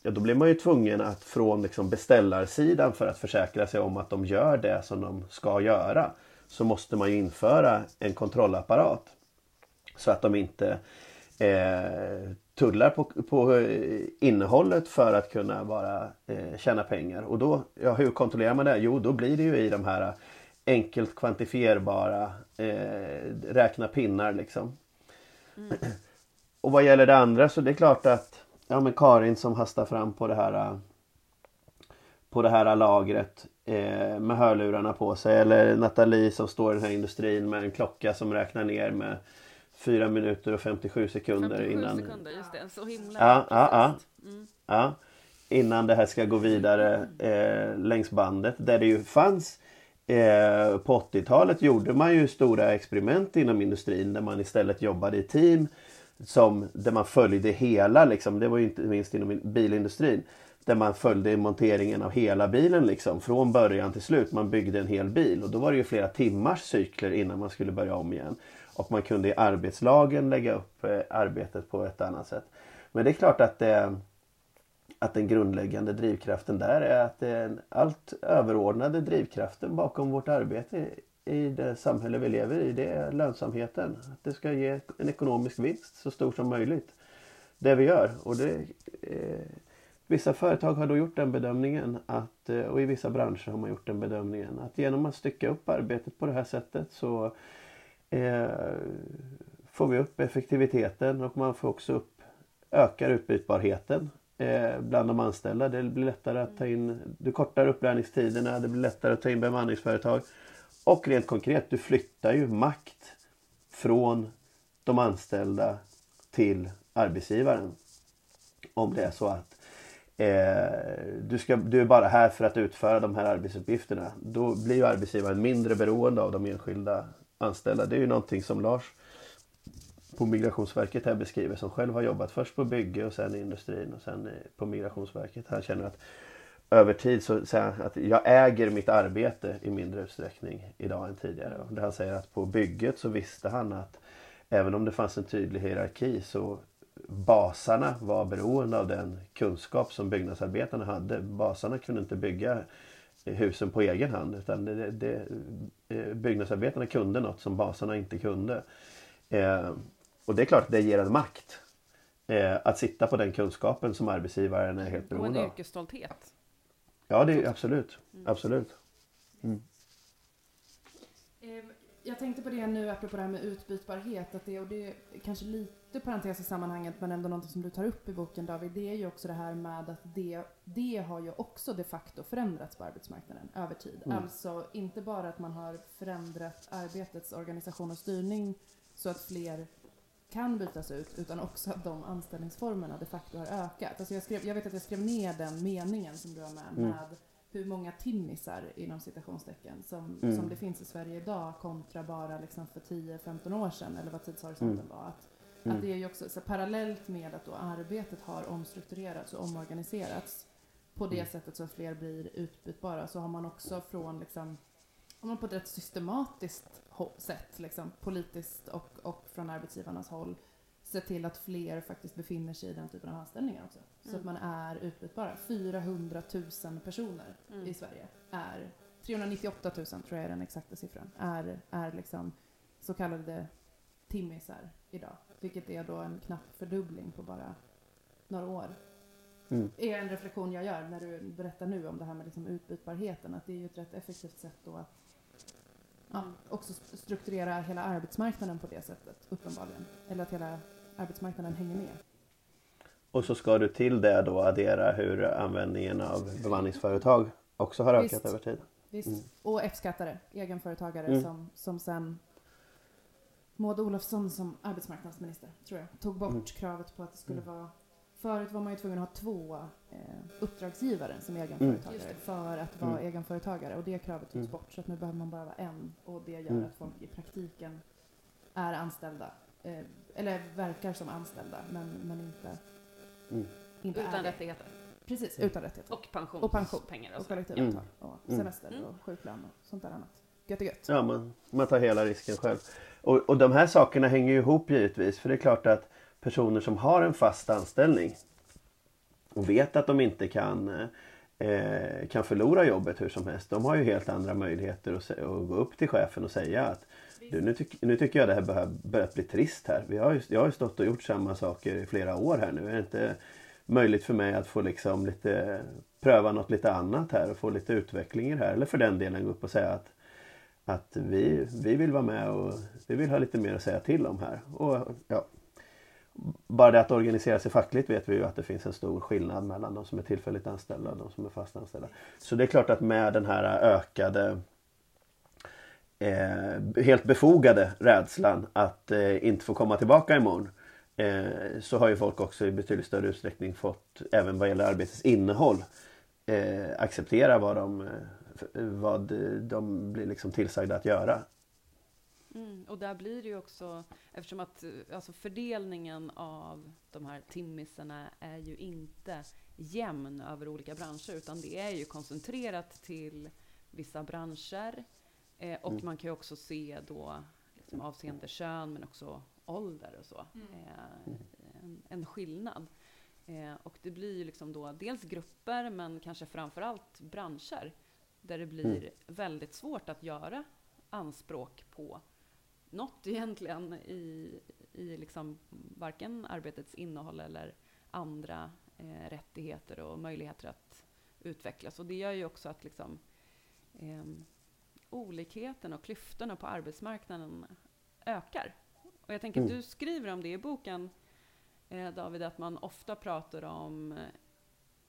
ja, då blir man ju tvungen att från liksom beställarsidan för att försäkra sig om att de gör det som de ska göra så måste man ju införa en kontrollapparat. Så att de inte eh, tullar på, på innehållet för att kunna bara eh, tjäna pengar. Och då, ja, hur kontrollerar man det? Jo, då blir det ju i de här enkelt kvantifierbara eh, räkna pinnar liksom. Mm. Och vad gäller det andra så det är klart att ja, men Karin som hastar fram på det här på det här lagret eh, med hörlurarna på sig. Eller Nathalie som står i den här industrin med en klocka som räknar ner med 4 minuter och 57 sekunder
57
innan...
sekunder, just det. Så himla
ja, ja, ja. Mm. ja. Innan det här ska gå vidare eh, längs bandet. Där det ju fanns eh, på 80-talet gjorde man ju stora experiment inom industrin där man istället jobbade i team som, där man följde hela, liksom, det var ju inte minst inom bilindustrin, där man följde monteringen av hela bilen liksom, från början till slut. Man byggde en hel bil och då var det ju flera timmars cykler innan man skulle börja om igen. Och man kunde i arbetslagen lägga upp eh, arbetet på ett annat sätt. Men det är klart att det, att den grundläggande drivkraften där är att den allt överordnade drivkraften bakom vårt arbete i det samhälle vi lever i det är lönsamheten. Att det ska ge en ekonomisk vinst så stor som möjligt. Det vi gör. Och det, eh, Vissa företag har då gjort den bedömningen att, eh, och i vissa branscher har man gjort den bedömningen att genom att stycka upp arbetet på det här sättet så eh, får vi upp effektiviteten och man får också upp, ökar utbytbarheten eh, bland de anställda. Det blir lättare att ta in, du kortar upplärningstiderna, det blir lättare att ta in bemanningsföretag. Och rent konkret, du flyttar ju makt från de anställda till arbetsgivaren. Om det är så att eh, du, ska, du är bara här för att utföra de här arbetsuppgifterna. Då blir ju arbetsgivaren mindre beroende av de enskilda anställda. Det är ju någonting som Lars på Migrationsverket här beskriver som själv har jobbat först på bygge och sen i industrin och sen på Migrationsverket. Han känner att över tid så säger han att jag äger mitt arbete i mindre utsträckning idag än tidigare. Och han säger att på bygget så visste han att även om det fanns en tydlig hierarki så basarna var beroende av den kunskap som byggnadsarbetarna hade. Basarna kunde inte bygga husen på egen hand utan det, det, eh, byggnadsarbetarna kunde något som basarna inte kunde. Eh, och det är klart att det ger en makt. Eh, att sitta på den kunskapen som arbetsgivaren är helt beroende av.
Och en yrkesstolthet.
Ja, det är absolut. Absolut. Mm.
Ehm, jag tänkte på det nu apropå det här med utbytbarhet, att det, och det är kanske lite parentes i sammanhanget men ändå något som du tar upp i boken David, det är ju också det här med att det, det har ju också de facto förändrats på arbetsmarknaden över tid.
Mm.
Alltså inte bara att man har förändrat arbetets organisation och styrning så att fler kan bytas ut utan också att de anställningsformerna de facto har ökat. Alltså jag, skrev, jag vet att jag skrev ner den meningen som du har med,
Mm.
med hur många timmisar inom citationstecken som,
Mm.
som det finns i Sverige idag kontra bara liksom för 10-15 år sedan eller vad tidshorisonten
Mm.
var. Att,
Mm.
att det är ju också så parallellt med att då arbetet har omstrukturerats och omorganiserats på det
Mm.
sättet så att fler blir utbytbara så har man också från liksom om man på ett rätt systematiskt sätt, liksom, politiskt och, och från arbetsgivarnas håll, se till att fler faktiskt befinner sig i den typen av anställningar också. Så
Mm.
att man är utbytbara. 400 000 personer
Mm.
i Sverige är, 398 000 tror jag är den exakta siffran, är, är liksom så kallade timmisar idag. Vilket är då en knapp fördubbling på bara några år.
Mm.
är en reflektion jag gör när du berättar nu om det här med liksom utbytbarheten. Att det är ju ett rätt effektivt sätt då att ja, också st- strukturera hela arbetsmarknaden på det sättet, uppenbarligen. Eller att hela arbetsmarknaden hänger med.
Och så ska du till det då addera hur användningen av bemanningsföretag också har ökat
Visst.
över tid.
Visst.
Mm.
Och F-skattare, egenföretagare
Mm.
som, som sen Maud Olofsson som arbetsmarknadsminister, tror jag, tog bort
Mm.
kravet på att det skulle
Mm.
vara Förut var man ju tvungen att ha två eh, uppdragsgivare som egenföretagare
Just det.
för att vara
Mm.
egenföretagare och det kravet togs
Mm.
bort så att nu behöver man bara vara en och det gör
Mm.
att folk i praktiken är anställda eh, eller verkar som anställda men, men inte,
Mm.
inte är
Utan rättigheter.
Precis, utan rättigheter.
Och pensions
Och pension. Och kollektivavtal och
Mm.
semester
Mm.
och sjuklön och sånt där annat. Gött är gött.
Ja, man, man tar hela risken själv. Och, och de här sakerna hänger ju ihop givetvis. För det är klart att personer som har en fast anställning och vet att de inte kan, eh, kan förlora jobbet hur som helst. De har ju helt andra möjligheter att, att gå upp till chefen och säga att du, nu, tyck, nu tycker jag det här börjar, börjar bli trist här. Vi har ju, jag har ju stått och gjort samma saker i flera år här nu. Är det inte möjligt för mig att få liksom lite pröva något lite annat här och få lite utveckling i det här. Eller för den delen gå upp och säga att att vi, vi vill vara med och vi vill ha lite mer att säga till om här. Och, ja, bara det att organisera sig fackligt vet vi ju att det finns en stor skillnad mellan de som är tillfälligt anställda och de som är fast anställda. Så det är klart att med den här ökade eh, helt befogade rädslan att eh, inte få komma tillbaka imorgon eh, så har ju folk också i betydligt större utsträckning fått, även vad gäller arbetets innehåll, eh, acceptera vad de, eh, vad de blir liksom tillsagda att göra.
Mm, och där blir det ju också, eftersom att eh, alltså fördelningen av de här timmisarna är ju inte jämn över olika branscher, utan det är ju koncentrerat till vissa branscher. Eh, och
Mm.
man kan ju också se då liksom avseende kön, men också ålder och så, eh, en, en skillnad. Eh, och det blir ju liksom då dels grupper, men kanske framför allt branscher, där det blir
Mm.
väldigt svårt att göra anspråk på något egentligen i, i liksom varken arbetets innehåll eller andra eh, rättigheter och möjligheter att utvecklas. Och det gör ju också att liksom, eh, olikheten och klyftorna på arbetsmarknaden ökar. Och jag tänker att
Mm.
du skriver om det i boken, eh, David, att man ofta pratar om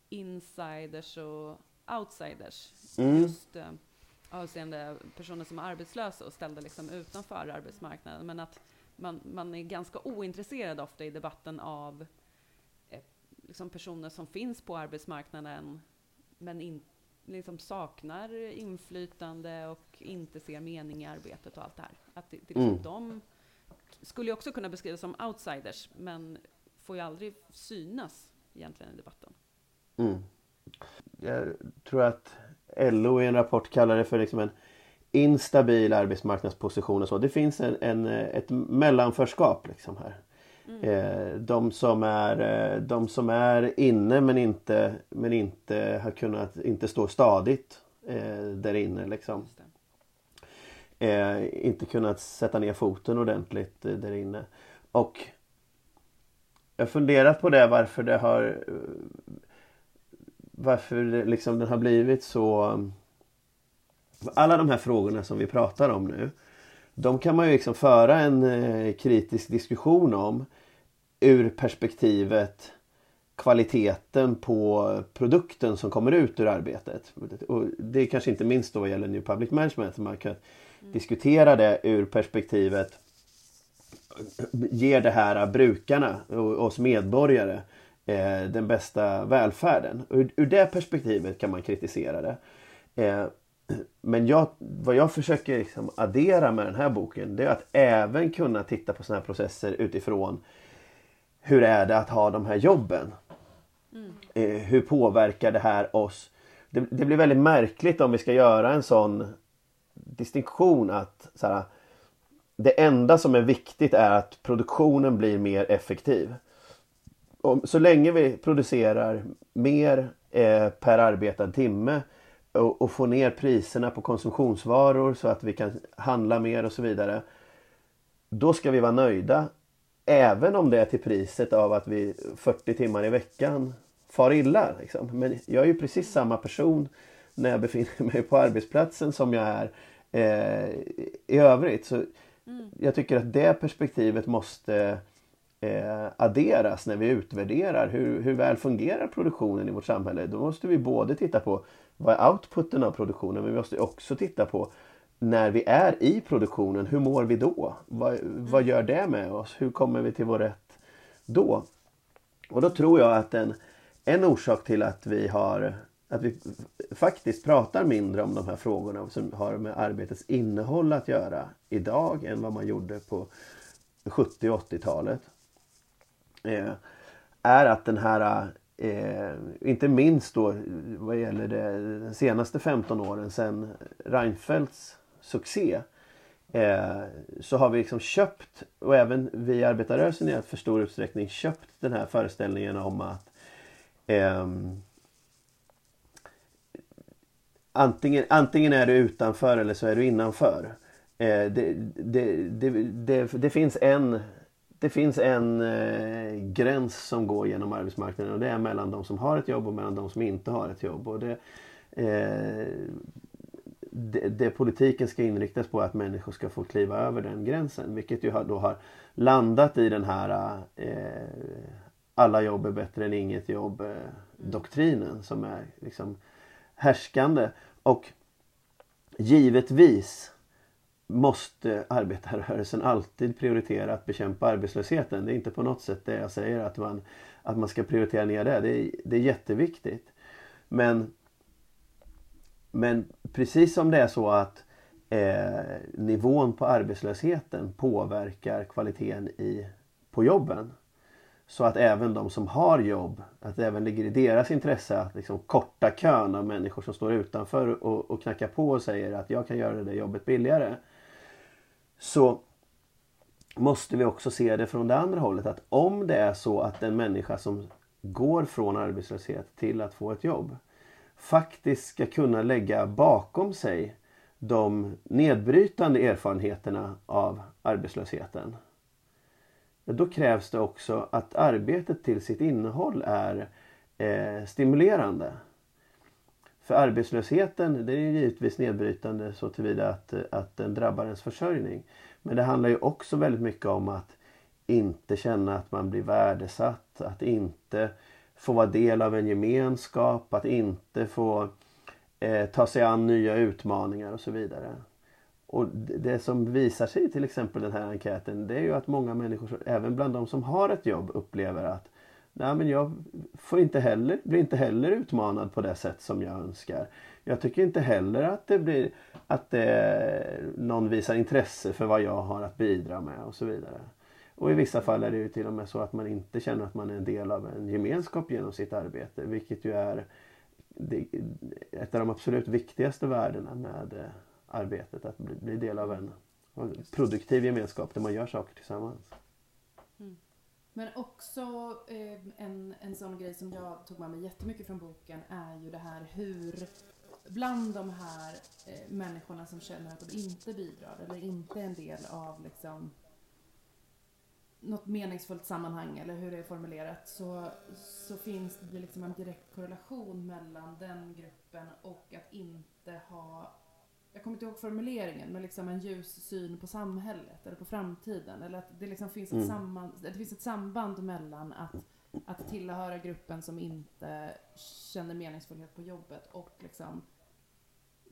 insiders och outsiders.
Mm.
Just eh, avseende personer som är arbetslösa och ställda liksom utanför arbetsmarknaden. Men att man, man är ganska ointresserad ofta i debatten av eh, liksom personer som finns på arbetsmarknaden men in, liksom saknar inflytande och inte ser mening i arbetet och allt det här. Att det, det, liksom,
Mm.
De skulle ju också kunna beskrivas som outsiders, men får ju aldrig synas egentligen i debatten.
Mm. Jag tror att LO i en rapport kallar det för liksom en instabil arbetsmarknadsposition och så. Det finns en, en, ett mellanförskap liksom här.
Mm.
Eh, de, som är, eh, de som är inne men inte, men inte har kunnat, inte står stadigt eh, där inne liksom. Inte kunnat sätta ner foten ordentligt där inne. Och jag har funderat på det varför det har varför det, liksom den har blivit så alla de här frågorna som vi pratar om nu de kan man ju liksom föra en eh, kritisk diskussion om ur perspektivet kvaliteten på produkten som kommer ut ur arbetet. Och det är kanske inte minst då vad gäller New Public Management. Man kan diskutera det ur perspektivet ger det här brukarna och oss medborgare eh, den bästa välfärden. Ur, ur det perspektivet kan man kritisera det. Eh, men jag, vad jag försöker liksom addera med den här boken det är att även kunna titta på sådana här processer utifrån hur är det att ha de här jobben? Eh, hur påverkar det här oss? Det, det blir väldigt märkligt om vi ska göra en sån distinktion att så här, det enda som är viktigt är att produktionen blir mer effektiv. Om, så länge vi producerar mer eh, per arbetad timme och, och får ner priserna på konsumtionsvaror så att vi kan handla mer och så vidare. Då ska vi vara nöjda. Även om det är till priset av att vi 40 timmar i veckan far illa. Liksom. Men jag är ju precis samma person när jag befinner mig på arbetsplatsen som jag är eh, i övrigt. Så Jag tycker att det perspektivet måste eh, adderas när vi utvärderar hur, hur väl fungerar produktionen i vårt samhälle. Då måste vi både titta på vad är outputen av produktionen men vi måste också titta på när vi är i produktionen, hur mår vi då? Vad, vad gör det med oss? Hur kommer vi till vår rätt då? Och då tror jag att en, en orsak till att vi har att vi faktiskt pratar mindre om de här frågorna som har med arbetets innehåll att göra idag än vad man gjorde på 70 och 80-talet. Eh, är att den här, eh, inte minst då vad gäller det, de senaste 15 åren sedan Reinfeldts succé eh, så har vi liksom köpt och även vi i arbetarrörelsen i för stor utsträckning köpt den här föreställningen om att eh, antingen, antingen är du utanför eller så är du innanför. Eh, det, det, det, det, det finns en, det finns en eh, gräns som går genom arbetsmarknaden och det är mellan de som har ett jobb och mellan de som inte har ett jobb. Och det, eh, det, det politiken ska inriktas på är att människor ska få kliva över den gränsen. Vilket ju har, då har landat i den här eh, alla jobb är bättre än inget jobb eh, doktrinen som är liksom härskande. Och givetvis måste arbetarrörelsen alltid prioritera att bekämpa arbetslösheten. Det är inte på något sätt det jag säger att man, att man ska prioritera ner det. Det är, det är jätteviktigt. Men, men precis som det är så att eh, nivån på arbetslösheten påverkar kvaliteten i, på jobben. Så att även de som har jobb, att det även ligger i deras intresse att liksom korta kön av människor som står utanför och, och knackar på och säger att jag kan göra det där jobbet billigare. Så måste vi också se det från det andra hållet. Att om det är så att en människa som går från arbetslöshet till att få ett jobb faktiskt ska kunna lägga bakom sig de nedbrytande erfarenheterna av arbetslösheten då krävs det också att arbetet till sitt innehåll är eh, stimulerande. För arbetslösheten det är givetvis nedbrytande så tillvida att, att den drabbar ens försörjning. Men det handlar ju också väldigt mycket om att inte känna att man blir värdesatt, att inte få vara del av en gemenskap, att inte få eh, ta sig an nya utmaningar och så vidare. Och det som visar sig i till exempel den här enkäten det är ju att många människor, även bland de som har ett jobb, upplever att Nej, men jag får inte heller, blir inte heller utmanad på det sätt som jag önskar. Jag tycker inte heller att det blir att det, någon visar intresse för vad jag har att bidra med och så vidare. Och i vissa fall är det ju till och med så att man inte känner att man är en del av en gemenskap genom sitt arbete. Vilket ju är ett av de absolut viktigaste värdena med eh, arbetet. Att bli del av en produktiv gemenskap där man gör saker tillsammans.
Men också eh, en, en sån grej som jag tog med mig jättemycket från boken är ju det här hur bland de här eh, människorna som känner att de inte bidrar eller inte är en del av liksom något meningsfullt sammanhang eller hur det är formulerat så, så finns det liksom en direkt korrelation mellan den gruppen och att inte ha jag kommer inte ihåg formuleringen, men liksom en ljus syn på samhället eller på framtiden. Eller att det liksom finns ett, mm. samband, det finns ett samband mellan att, att tillhöra gruppen som inte känner meningsfullhet på jobbet och liksom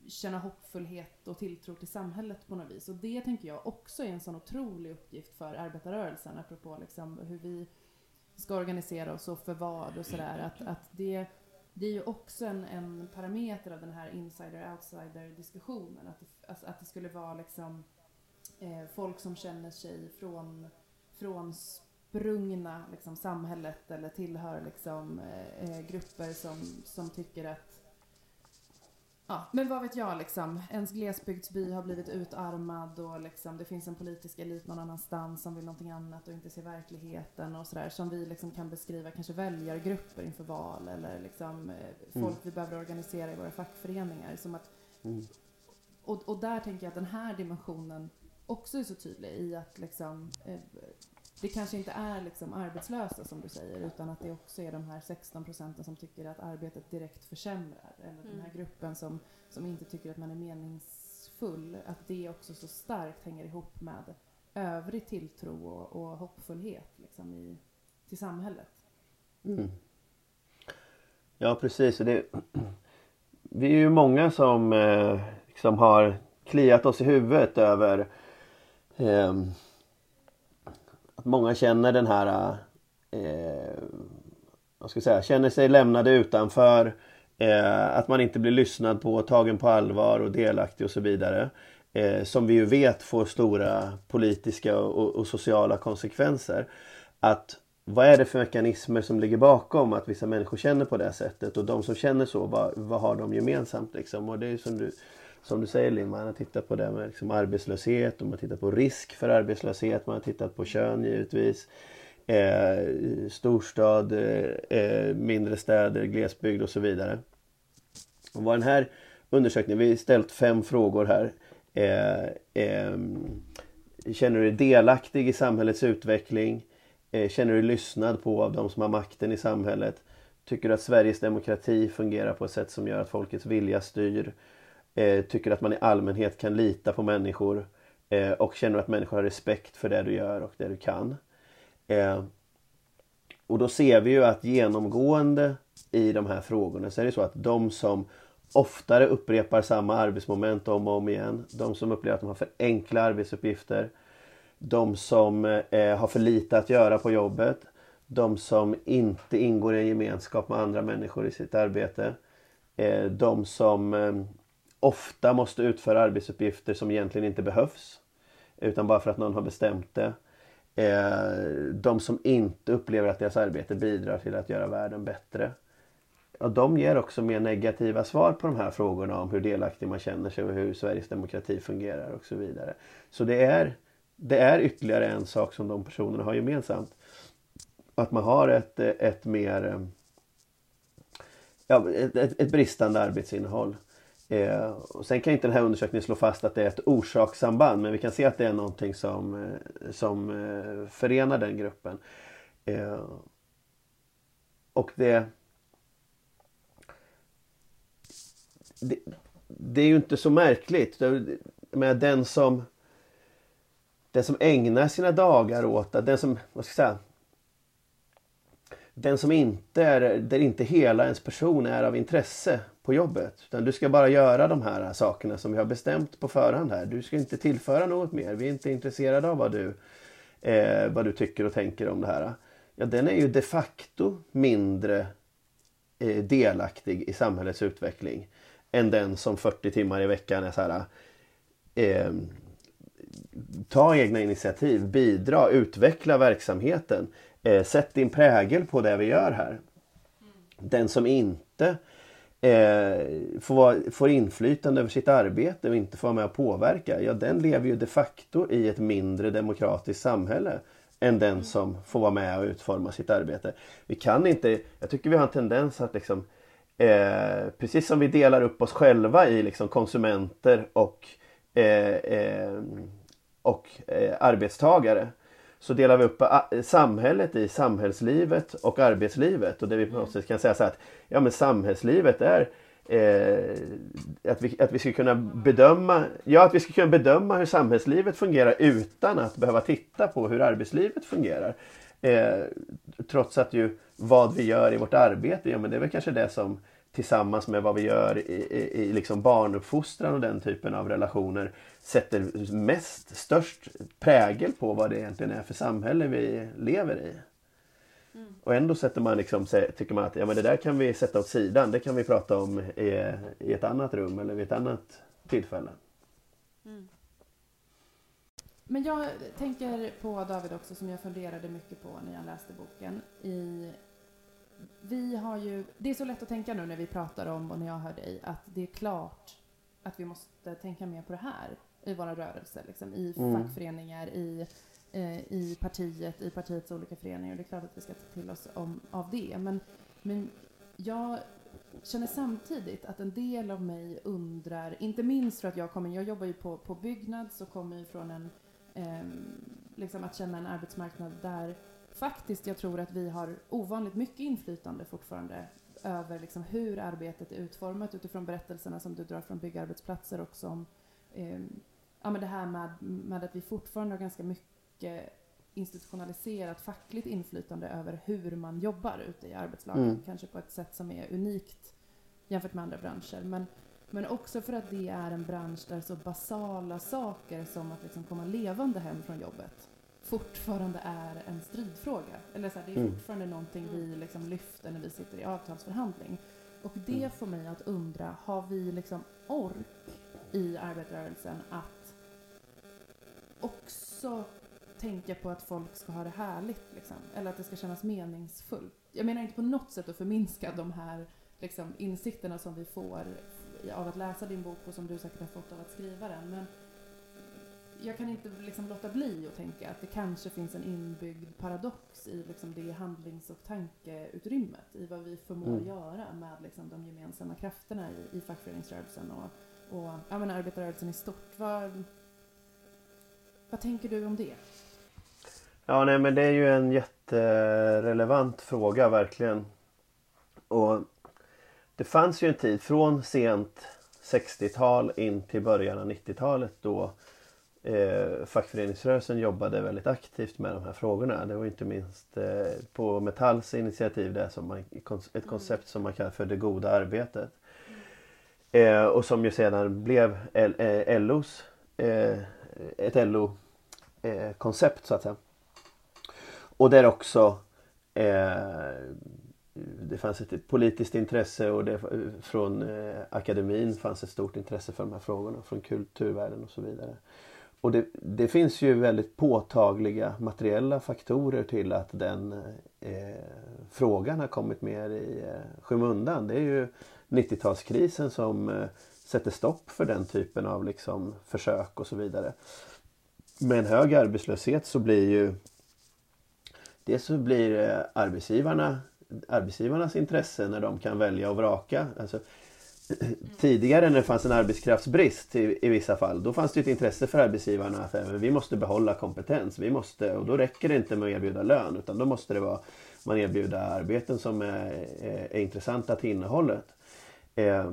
känna hoppfullhet och tilltro till samhället på något vis. Och det tänker jag också är en sån otrolig uppgift för arbetarrörelsen, apropå liksom hur vi ska organisera oss och för vad och sådär. Att, att det, det är ju också en, en parameter av den här insider-outsider diskussionen. Att det, alltså, att det skulle vara liksom eh, folk som känner sig från, från sprungna liksom, samhället eller tillhör liksom, eh, eh grupper som, som tycker att Ja, men vad vet jag liksom. Ens glesbygdsby har blivit utarmad och liksom, det finns en politisk elit någon annanstans som vill någonting annat och inte ser verkligheten och sådär. Som vi liksom kan beskriva kanske väljargrupper inför val eller liksom eh, folk mm. vi behöver organisera i våra fackföreningar. Som att, mm. och, och där tänker jag att den här dimensionen också är så tydlig i att liksom eh, det kanske inte är liksom arbetslösa som du säger utan att det också är de här 16 procenten som tycker att arbetet direkt försämrar eller mm. den här mm. gruppen som, som inte tycker att man är meningsfull. Att det också så starkt hänger ihop med övrig tilltro och, och hoppfullhet liksom i, till samhället.
Mm. Ja precis. Det, vi är ju många som eh, liksom har kliat oss i huvudet över eh, att många känner den här eh, vad ska jag säga, känner sig lämnade utanför. Eh, att man inte blir lyssnad på, tagen på allvar och delaktig och så vidare. Eh, som vi ju vet får stora politiska och, och, sociala konsekvenser. Att vad är det för mekanismer som ligger bakom att vissa människor känner på det sättet och de som känner så, vad, vad har de gemensamt liksom? Och det är som du som du säger Linn, man har tittat på det med liksom arbetslöshet och man har tittat på risk för arbetslöshet. Man har tittat på kön givetvis. Eh, storstad, eh, mindre städer, glesbygd och så vidare. Och vad den här undersökningen, vi har ställt fem frågor här. Eh, eh, känner du dig delaktig i samhällets utveckling? Eh, känner du dig lyssnad på av de som har makten i samhället? Tycker du att Sveriges demokrati fungerar på ett sätt som gör att folkets vilja styr? Eh, tycker att man i allmänhet kan lita på människor eh, och känner att människor har respekt för det du gör och det du kan. Eh, och då ser vi ju att genomgående i de här frågorna så är det så att de som oftare upprepar samma arbetsmoment om och om igen, de som upplever att de har för enkla arbetsuppgifter, de som eh, har för lite att göra på jobbet, de som inte ingår i en gemenskap med andra människor i sitt arbete, eh, de som eh, ofta måste utföra arbetsuppgifter som egentligen inte behövs. Utan bara för att någon har bestämt det. Eh, de som inte upplever att deras arbete bidrar till att göra världen bättre. Och de ger också mer negativa svar på de här frågorna om hur delaktig man känner sig och hur Sveriges demokrati fungerar och så vidare. Så det är, det är ytterligare en sak som de personerna har gemensamt. Att man har ett, ett mer eh, ja, ett, ett bristande arbetsinnehåll. Eh, och sen kan inte den här undersökningen slå fast att det är ett orsakssamband men vi kan se att det är någonting som, eh, som eh, förenar den gruppen. Eh, och det, det, det är ju inte så märkligt. Med den som den som ägnar sina dagar åt att den som, vad ska jag säga, den som inte är, där inte hela ens person är av intresse på jobbet. Utan du ska bara göra de här sakerna som vi har bestämt på förhand här. Du ska inte tillföra något mer. Vi är inte intresserade av vad du, eh, vad du tycker och tänker om det här. Ja, den är ju de facto mindre eh, delaktig i samhällets utveckling än den som 40 timmar i veckan är så här eh, ta egna initiativ, bidra, utveckla verksamheten. Eh, sätt din prägel på det vi gör här. Den som inte eh, får, får inflytande över sitt arbete och inte får vara med och påverka, ja den lever ju de facto i ett mindre demokratiskt samhälle än den som får vara med och utforma sitt arbete. Vi kan inte, jag tycker vi har en tendens att liksom eh, precis som vi delar upp oss själva i liksom konsumenter och eh, eh och eh, arbetstagare så delar vi upp eh, samhället i samhällslivet och arbetslivet. Och det vi på något sätt kan säga så att ja, men samhällslivet är eh, att, vi, att vi ska kunna bedöma ja, att vi ska kunna bedöma hur samhällslivet fungerar utan att behöva titta på hur arbetslivet fungerar. Eh, trots att ju vad vi gör i vårt arbete, ja men det är väl kanske det som tillsammans med vad vi gör i, i, i liksom barnuppfostran och den typen av relationer sätter mest, störst prägel på vad det egentligen är för samhälle vi lever i. Mm. Och ändå sätter man liksom, tycker man att ja, men det där kan vi sätta åt sidan. Det kan vi prata om i, i ett annat rum eller vid ett annat tillfälle. Mm.
Men jag tänker på David också som jag funderade mycket på när jag läste boken. I vi har ju, det är så lätt att tänka nu när vi pratar om och när jag hör dig att det är klart att vi måste tänka mer på det här i våra rörelser, liksom, i mm. fackföreningar, i, eh, i partiet, i partiets olika föreningar. Det är klart att vi ska ta till oss om, av det. Men, men jag känner samtidigt att en del av mig undrar, inte minst för att jag kommer, jag jobbar ju på, på Byggnads och kommer ju från en, eh, liksom att känna en arbetsmarknad där faktiskt jag tror att vi har ovanligt mycket inflytande fortfarande över liksom hur arbetet är utformat utifrån berättelserna som du drar från byggarbetsplatser och som eh, ja, men det här med, med att vi fortfarande har ganska mycket institutionaliserat fackligt inflytande över hur man jobbar ute i arbetslagen. Mm. Kanske på ett sätt som är unikt jämfört med andra branscher. Men, men också för att det är en bransch där så basala saker som att liksom komma levande hem från jobbet fortfarande är en stridfråga. Eller så här, det är mm. fortfarande någonting vi liksom lyfter när vi sitter i avtalsförhandling. Och det mm. får mig att undra, har vi liksom ork i arbetarrörelsen att också tänka på att folk ska ha det härligt, liksom. eller att det ska kännas meningsfullt. Jag menar inte på något sätt att förminska de här liksom, insikterna som vi får av att läsa din bok och som du säkert har fått av att skriva den. Men jag kan inte liksom låta bli att tänka att det kanske finns en inbyggd paradox i liksom det handlings och tankeutrymmet i vad vi förmår mm. göra med liksom de gemensamma krafterna i, i fackföreningsrörelsen och, och ja, men arbetarrörelsen i stort. Vad, vad tänker du om det?
Ja, nej, men det är ju en jätterelevant fråga verkligen. Och det fanns ju en tid från sent 60-tal in till början av 90-talet då eh, fackföreningsrörelsen jobbade väldigt aktivt med de här frågorna. Det var inte minst eh, på Metalls initiativ det som man, ett mm. koncept som man kallar för det goda arbetet. Eh, och som ju sedan blev L, eh, LOs, eh, ett LO-koncept eh, så att säga. Och där också eh, det fanns ett politiskt intresse och det, från eh, akademin fanns ett stort intresse för de här frågorna. Från kulturvärlden och så vidare. Och det, det, finns ju väldigt påtagliga materiella faktorer till att den eh, frågan har kommit mer i eh, skymundan. Det är ju 90-talskrisen som eh, sätter stopp för den typen av liksom, försök och så vidare. Med en hög arbetslöshet så blir ju Dels så blir eh, arbetsgivarna arbetsgivarnas intresse när de kan välja och vraka. Alltså, tidigare när det fanns en arbetskraftsbrist i, i vissa fall, då fanns det ett intresse för arbetsgivarna att eh, vi måste behålla kompetens. Vi måste, och då räcker det inte med att erbjuda lön utan då måste det vara man erbjuda arbeten som är, är, är intressanta till innehållet. Eh,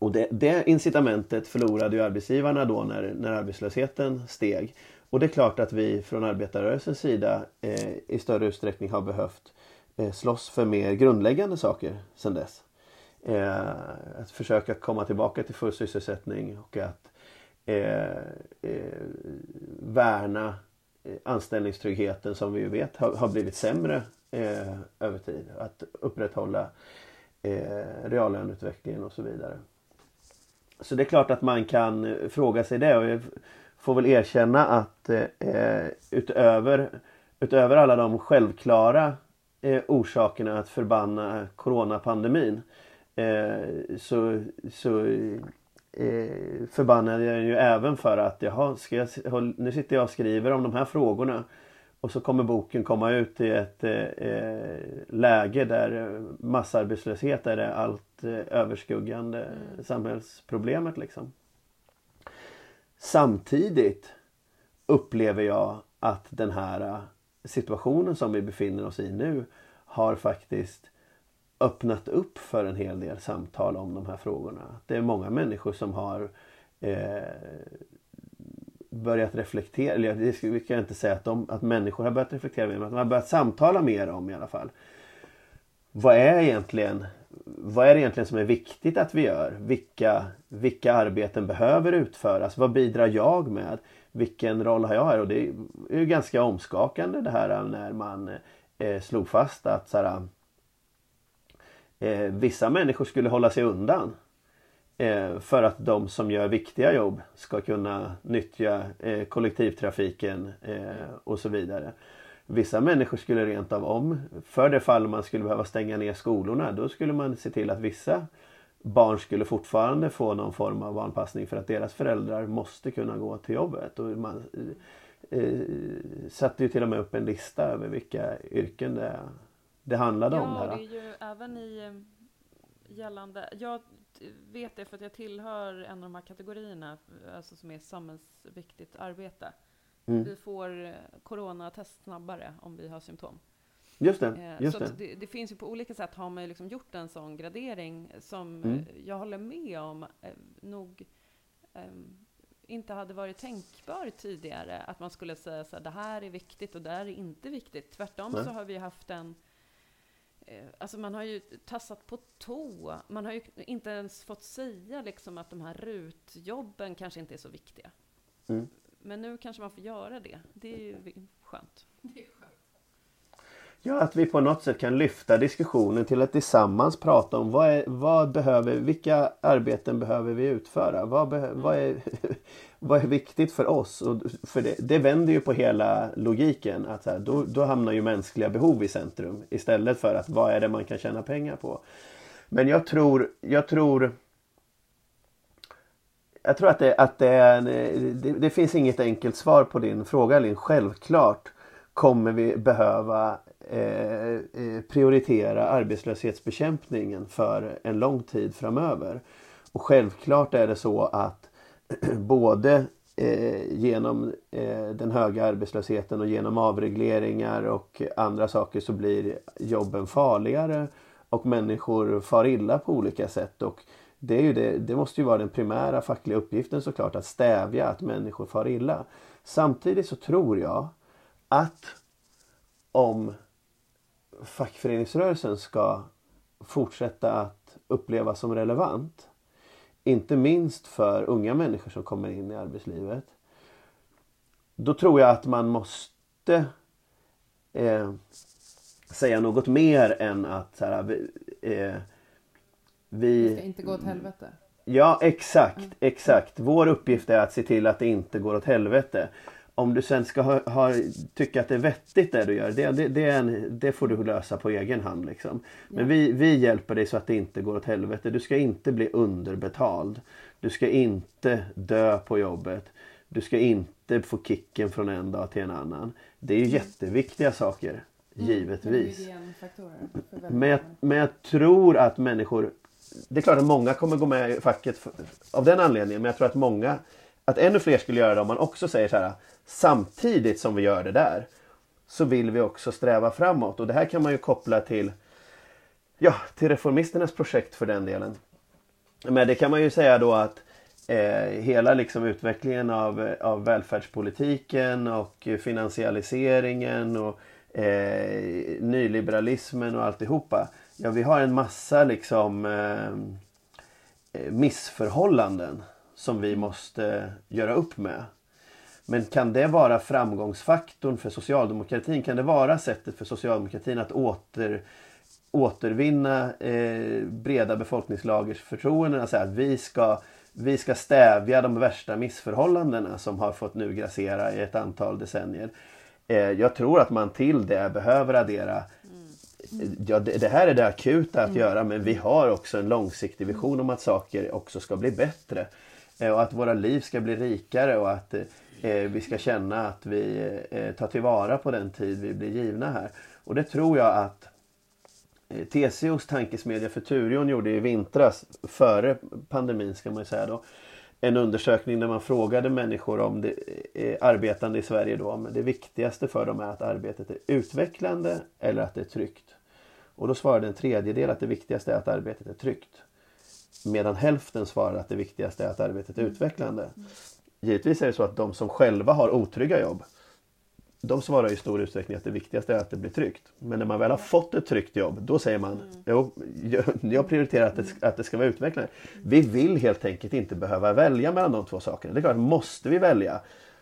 och det, det incitamentet förlorade ju arbetsgivarna då när, när arbetslösheten steg. Och det är klart att vi från arbetarrörelsens sida eh, i större utsträckning har behövt eh, slåss för mer grundläggande saker sedan dess. Eh, att försöka komma tillbaka till full sysselsättning och att eh, eh, värna eh, anställningstryggheten som vi ju vet har, har blivit sämre eh, över tid. Att upprätthålla eh, reallöneutvecklingen och så vidare. Så det är klart att man kan eh, fråga sig det. Och jag får väl erkänna att eh, eh, utöver, utöver alla de självklara eh, orsakerna att förbanna coronapandemin eh, så, så eh, förbannade jag ju även för att jaha, ska jag, nu sitter jag och skriver om de här frågorna och så kommer boken komma ut i ett eh, läge där massarbetslöshet är det allt eh, överskuggande mm. samhällsproblemet liksom. Samtidigt upplever jag att den här situationen som vi befinner oss i nu har faktiskt öppnat upp för en hel del samtal om de här frågorna. Det är många människor som har eh, börjat reflektera, eller det ska jag inte säga att, de, att människor har börjat reflektera mer, men att de har börjat samtala mer om i alla fall. Vad är egentligen vad är det egentligen som är viktigt att vi gör? Vilka, vilka arbeten behöver utföras? Vad bidrar jag med? Vilken roll har jag här? Och det är ju ganska omskakande det här när man eh, slog fast att så här, eh, vissa människor skulle hålla sig undan. Eh, för att de som gör viktiga jobb ska kunna nyttja eh, kollektivtrafiken eh, och så vidare. Vissa människor skulle rent av om, för det fall man skulle behöva stänga ner skolorna, då skulle man se till att vissa barn skulle fortfarande få någon form av barnpassning för att deras föräldrar måste kunna gå till jobbet. Och man eh, satte ju till och med upp en lista över vilka yrken det, det handlade
ja,
om.
Ja, det är ju även i gällande... Jag vet det för att jag tillhör en av de här kategorierna, alltså som är samhällsviktigt arbete. Mm. Vi får eh, coronatest snabbare om vi har symptom.
Just det. Eh, just
så det. Det, finns ju på olika sätt har man ju liksom gjort en sån gradering som mm. Eh, jag håller med om nog um, inte hade varit tänkbar tidigare. Att man skulle säga så här, det här är viktigt och det här är inte viktigt. Tvärtom Nej. så har vi haft en Alltså man har ju tassat på tå. Man har ju inte ens fått säga liksom att de här rutjobben kanske inte är så viktiga. Mm. Men nu kanske man får göra det. Det är ju skönt. Det är skönt.
Ja, att vi på något sätt kan lyfta diskussionen till att tillsammans prata om vad, är, vad behöver, vilka arbeten behöver vi utföra? Vad, be, vad, är, vad är viktigt för oss? Och för det, det vänder ju på hela logiken. Att här, då, då hamnar ju mänskliga behov i centrum istället för att vad är det man kan tjäna pengar på? Men jag tror, jag tror jag tror att, det, att det, är, det, det, finns inget enkelt svar på din fråga Linn. Självklart kommer vi behöva eh, eh, Eh, eh, prioritera arbetslöshetsbekämpningen för en lång tid framöver. Och självklart är det så att både eh, genom den höga arbetslösheten och genom avregleringar och andra saker så blir jobben farligare och människor far illa på olika sätt. Och det, är ju det, det måste ju vara den primära fackliga uppgiften såklart att stävja att människor far illa. Samtidigt så tror jag att om fackföreningsrörelsen ska fortsätta att upplevas som relevant inte minst för unga människor som kommer in i arbetslivet. Då tror jag att man måste eh, säga något mer än att så här, eh,
vi... Det ska inte gå åt helvete.
Ja exakt, exakt. Vår uppgift är att se till att det inte går åt helvete. Om du sen ska ha, ha, tycka att det är vettigt det du gör, det, det, det, en, det får du lösa på egen hand. Liksom. Men ja. vi, vi hjälper dig så att det inte går åt helvete. Du ska inte bli underbetald. Du ska inte dö på jobbet. Du ska inte få kicken från en dag till en annan. Det är ju mm. jätteviktiga saker. Mm. Givetvis. Men jag, men jag tror att människor det är klart att många kommer gå med i facket av den anledningen. Men jag tror att många, att ännu fler skulle göra det om man också säger så här. Samtidigt som vi gör det där så vill vi också sträva framåt. Och det här kan man ju koppla till, ja, till Reformisternas projekt för den delen. Men det kan man ju säga då att eh, hela liksom utvecklingen av, av välfärdspolitiken och finansialiseringen och eh, nyliberalismen och alltihopa. Ja, vi har en massa liksom eh, missförhållanden som vi måste göra upp med. Men kan det vara framgångsfaktorn för socialdemokratin? Kan det vara sättet för socialdemokratin att åter, återvinna eh, breda befolkningslagers förtroende? Alltså att vi ska, vi ska stävja de värsta missförhållandena som har fått nu grassera i ett antal decennier. Eh, jag tror att man till det behöver addera Ja, det, det, här är det akuta att mm. göra men vi har också en långsiktig vision om att saker också ska bli bättre. Eh, och att våra liv ska bli rikare och att eh, eh, vi ska känna att vi tar tillvara på den tid vi blir givna här. Och det tror jag att TCOs tankesmedja Futurion gjorde i vintras, före pandemin ska man ju säga då, en undersökning där man frågade människor om det arbetande i Sverige då om det viktigaste för dem är att arbetet är utvecklande eller att det är tryggt. Och då svarade en tredjedel att det viktigaste är att arbetet är tryggt. Medan hälften svarade att det viktigaste är att arbetet är utvecklande. Givetvis är det så att de som själva har otrygga jobb de svarar i stor utsträckning att det viktigaste är att det blir tryggt. Men när man väl har fått ett tryggt jobb, då säger man mm. jo, jag prioriterar att det, att det ska vara utvecklande. Vi vill helt enkelt inte behöva välja mellan de två sakerna. Det är klart, måste vi välja,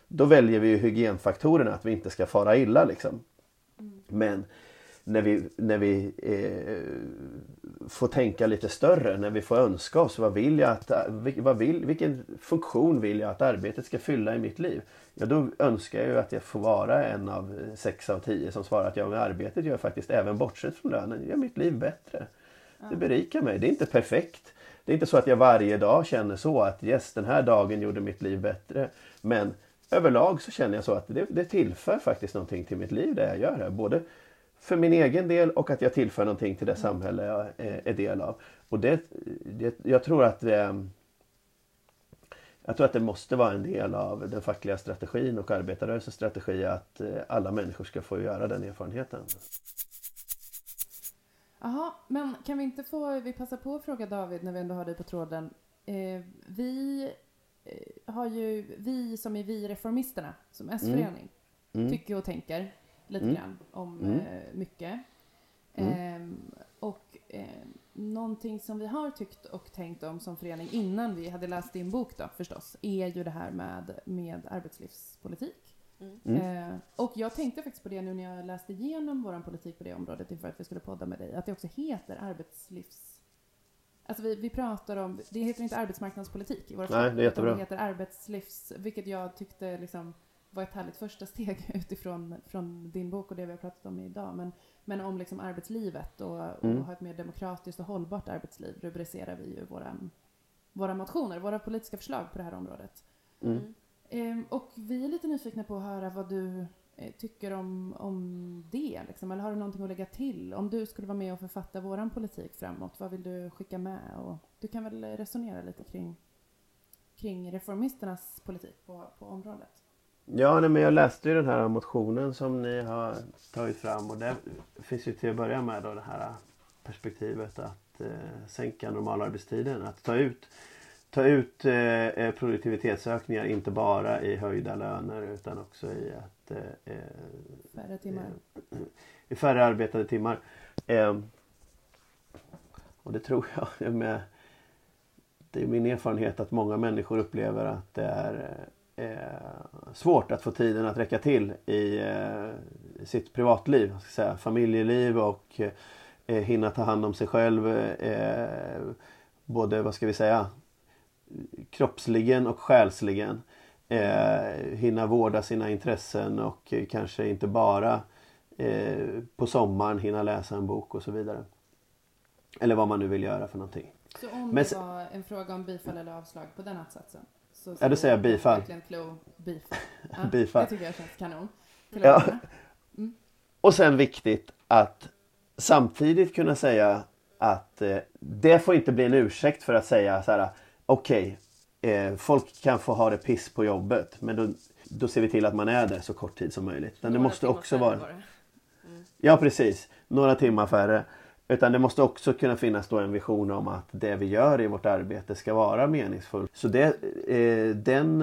då väljer vi hygienfaktorerna, att vi inte ska fara illa. Liksom. Mm. Men när vi, när vi eh, får tänka lite större, när vi får önska oss vad vill jag att, vad vill, vilken funktion vill jag att arbetet ska fylla i mitt liv? Ja, då önskar jag ju att jag får vara en av sex av tio som svarar att jag med arbetet gör faktiskt, även bortsett från lönen, gör mitt liv bättre. Det berikar mig. Det är inte perfekt. Det är inte så att jag varje dag känner så att yes, den här dagen gjorde mitt liv bättre. Men överlag så känner jag så att det, det tillför faktiskt någonting till mitt liv det jag gör här. Både för min egen del och att jag tillför någonting till det samhälle jag är del av. Och det, det jag tror att det, jag tror att det måste vara en del av den fackliga strategin och arbetarrörelsens strategi att eh, alla människor ska få göra den erfarenheten.
Jaha, men kan vi inte få, vi passar på att fråga David när vi ändå har dig på tråden. Eh, vi eh, har ju, vi som är vi reformisterna, som S-förening, mm. mm. tycker och tänker lite mm. grann om mm. eh, mycket. Eh, och eh, någonting som vi har tyckt och tänkt om som förening innan vi hade läst din bok då förstås, är ju det här med, med arbetslivspolitik. Mm. mm. Eh, och jag tänkte faktiskt på det nu när jag läste igenom vår politik på det området inför att vi skulle podda med dig, att det också heter arbetslivs... Alltså vi, vi pratar om, det heter inte arbetsmarknadspolitik i våra
Nej, det är jättebra.
Det heter arbetslivs, vilket jag tyckte liksom var ett härligt första steg utifrån från din bok och det vi har pratat om idag. Men, men om liksom arbetslivet och, och mm. ha ett mer demokratiskt och hållbart arbetsliv rubricerar vi ju våra, våra motioner, våra politiska förslag på det här området. Mm. Ehm, och vi är lite nyfikna på att höra vad du eh, tycker om, om det. Liksom. Eller har du någonting att lägga till? Om du skulle vara med och författa vår politik framåt, vad vill du skicka med? Och du kan väl resonera lite kring, kring reformisternas politik på, på området?
Ja, nej, men jag läste ju den här motionen som ni har tagit fram och det finns ju till att börja med då det här perspektivet att eh, sänka normalarbetstiden. Att ta ut, ta ut eh, eh produktivitetsökningar inte bara i höjda löner utan också i att eh, eh
färre timmar.
I färre arbetade timmar. Eh, och det tror jag med det är min erfarenhet att många människor upplever att det är eh, svårt att få tiden att räcka till i eh, sitt privatliv. Ska säga, familjeliv och eh, hinna ta hand om sig själv. Eh, både, vad ska vi säga, kroppsligen och själsligen. Eh, hinna vårda sina intressen och kanske inte bara eh, på sommaren hinna läsa en bok och så vidare. Eller vad man nu vill göra för någonting.
Så om Men, det var en fråga om bifall eller avslag på den att-satsen?
Så, ja, då säger jag bifall.
bifall. Ja,
bifall.
Det tycker jag känns kanon.
Ja. Mm. Och sen viktigt att samtidigt kunna säga att eh, det får inte bli en ursäkt för att säga så här okej, okay, eh, folk kan få ha det piss på jobbet men då, då ser vi till att man är där så kort tid som möjligt. Men det måste också vara... Mm. Ja precis, några timmar färre. Utan det måste också kunna finnas då en vision om att det vi gör i vårt arbete ska vara meningsfullt. Så det, eh, den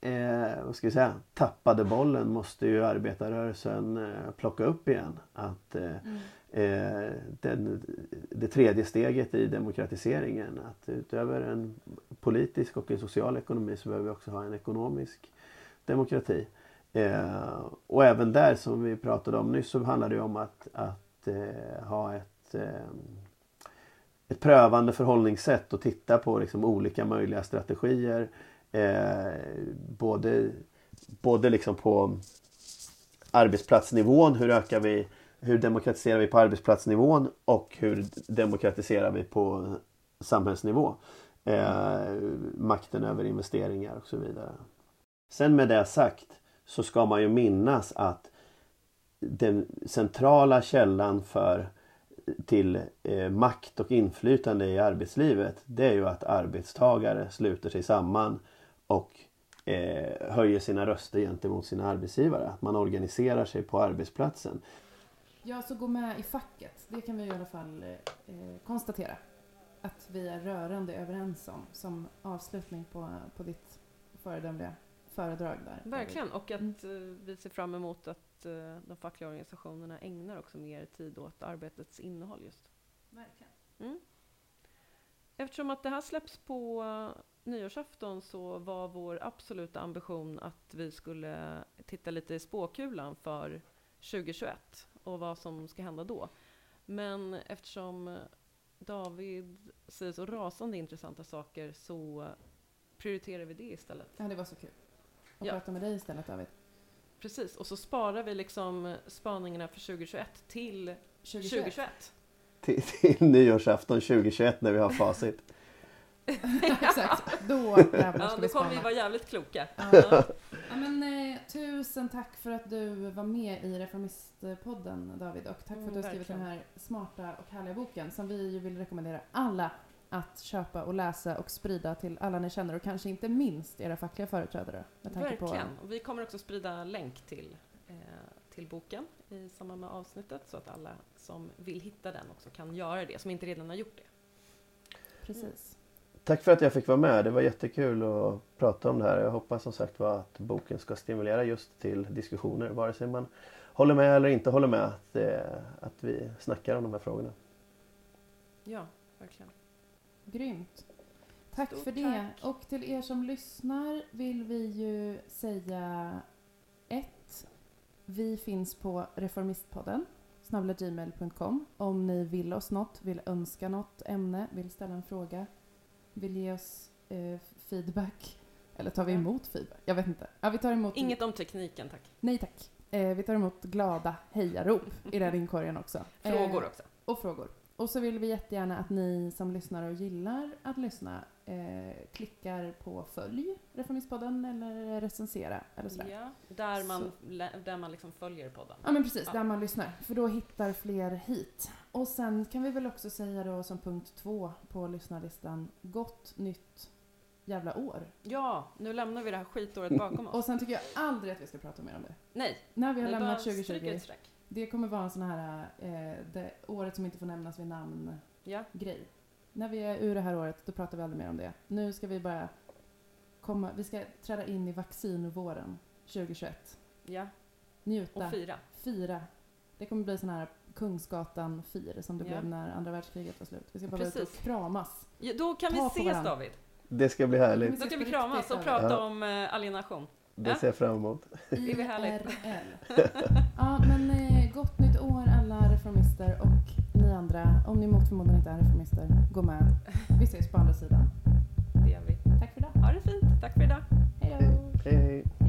eh, vad ska vi säga, tappade bollen måste ju arbetarrörelsen eh, plocka upp igen. Att eh, eh, den, det tredje steget i demokratiseringen, att utöver en politisk och en social ekonomi så behöver vi också ha en ekonomisk demokrati. Eh, och även där som vi pratade om nyss så handlar det om att, att eh, ha ett, eh, ett prövande förhållningssätt och titta på liksom olika möjliga strategier. Eh, både både liksom på arbetsplatsnivån, hur ökar vi hur demokratiserar vi på arbetsplatsnivån och hur demokratiserar vi på samhällsnivå? Eh, makten över investeringar och så vidare. Sen med det sagt så ska man ju minnas att den centrala källan för till eh, makt och inflytande i arbetslivet det är ju att arbetstagare sluter sig samman och eh, höjer sina röster gentemot sina arbetsgivare. Att man organiserar sig på arbetsplatsen.
Ja, så gå med i facket. Det kan vi i alla fall eh, konstatera. Att vi är rörande överens om som avslutning på, på ditt föredömliga föredrag där.
Verkligen, och att eh, vi ser fram emot att eh, de fackliga organisationerna ägnar också mer tid åt arbetets innehåll just.
Verkligen.
Mm. Eftersom att det här släpps på nyårsafton så var vår absoluta ambition att vi skulle titta lite i spåkulan för 2021 och vad som ska hända då. Men eftersom David säger så rasande intressanta saker så prioriterar vi det istället.
Ja, det var så kul. Att
Ja.
prata med dig istället David.
Precis, och så sparar vi liksom spaningarna för 2021 till
2021.
2021.
Till, till nyårsafton 2021 när vi har facit.
Exakt. Då jävlar
Ja,
ska
då
vi
kommer vi vara jävligt kloka.
Ja. Ja, men, eh, tusen tack för att du var med i Reformistpodden David och tack för att
Mm,
du har skrivit den här smarta och härliga boken som vi ju vill rekommendera alla att köpa och läsa och sprida till alla ni känner och kanske inte minst era fackliga företrädare. Med tanke
Verkligen. Och vi kommer också sprida länk till, eh, till boken i samband med avsnittet så att alla som vill hitta den också kan göra det, som inte redan har gjort det.
på precis.
Tack för att jag fick vara med. Det var jättekul att prata om det här. Jag hoppas som sagt var att boken ska stimulera just till diskussioner. Vare sig man håller med eller inte håller med. Att, eh, att vi snackar om de här frågorna.
Ja, verkligen.
Grymt. Tack
Stort
för det. Och till er som lyssnar vill vi ju säga ett. Vi finns på Reformistpodden snabelagmail.com om ni vill oss något, vill önska något ämne, vill ställa en fråga, vill ge oss eh, feedback. Eller tar vi emot feedback? Jag vet inte. Ja, vi tar emot...
Inget om tekniken, tack.
Nej tack. Eh, vi tar emot glada hejarop i den inkorgen också.
Frågor
Eh,
också.
och frågor. Och så vill vi jättegärna att ni som lyssnar och gillar att lyssna eh, klickar på följ Reformistpodden eller recensera eller sådär. Ja,
Ja, där man,
Så.
där man liksom följer podden.
men precis,
Ja.
där man lyssnar. För då hittar fler hit. Och sen kan vi väl också säga då som punkt två på lyssnarlistan, gott nytt jävla år.
Ja, nu lämnar vi det här skitåret bakom
Och
oss.
sen tycker jag aldrig att vi ska prata mer om det.
Nej,
När vi har
bara
lämnat
stryker
2020,
ett streck.
Det kommer vara en sån här, eh, det året som inte får nämnas vid namn
Ja,
grej. När vi är ur det här året, då pratar vi aldrig mer om det. Nu ska vi bara komma, vi ska träda in i vaccinvåren 2021.
ja.
Njuta,
Och fira.
fira. Det kommer bli sån här Kungsgatan-fir som det
Ja.
blev när andra världskriget var slut. Vi ska bara vara ute och
Precis.
kramas.
Ja, då kan
Ta
vi ses
varandra.
David.
Det ska bli härligt.
Då kan vi kramas och prata
Ja.
om eh, alienation.
Det ser jag fram emot.
Det blir härligt.
IRL. Ja, men eh, Gott nytt år alla reformister och ni andra, om ni mot förmodan inte är reformister, gå med. Vi ses på andra sidan.
Det gör vi. Tack för idag. Ha det fint. Tack för idag.
Hej då.
Hej. hej.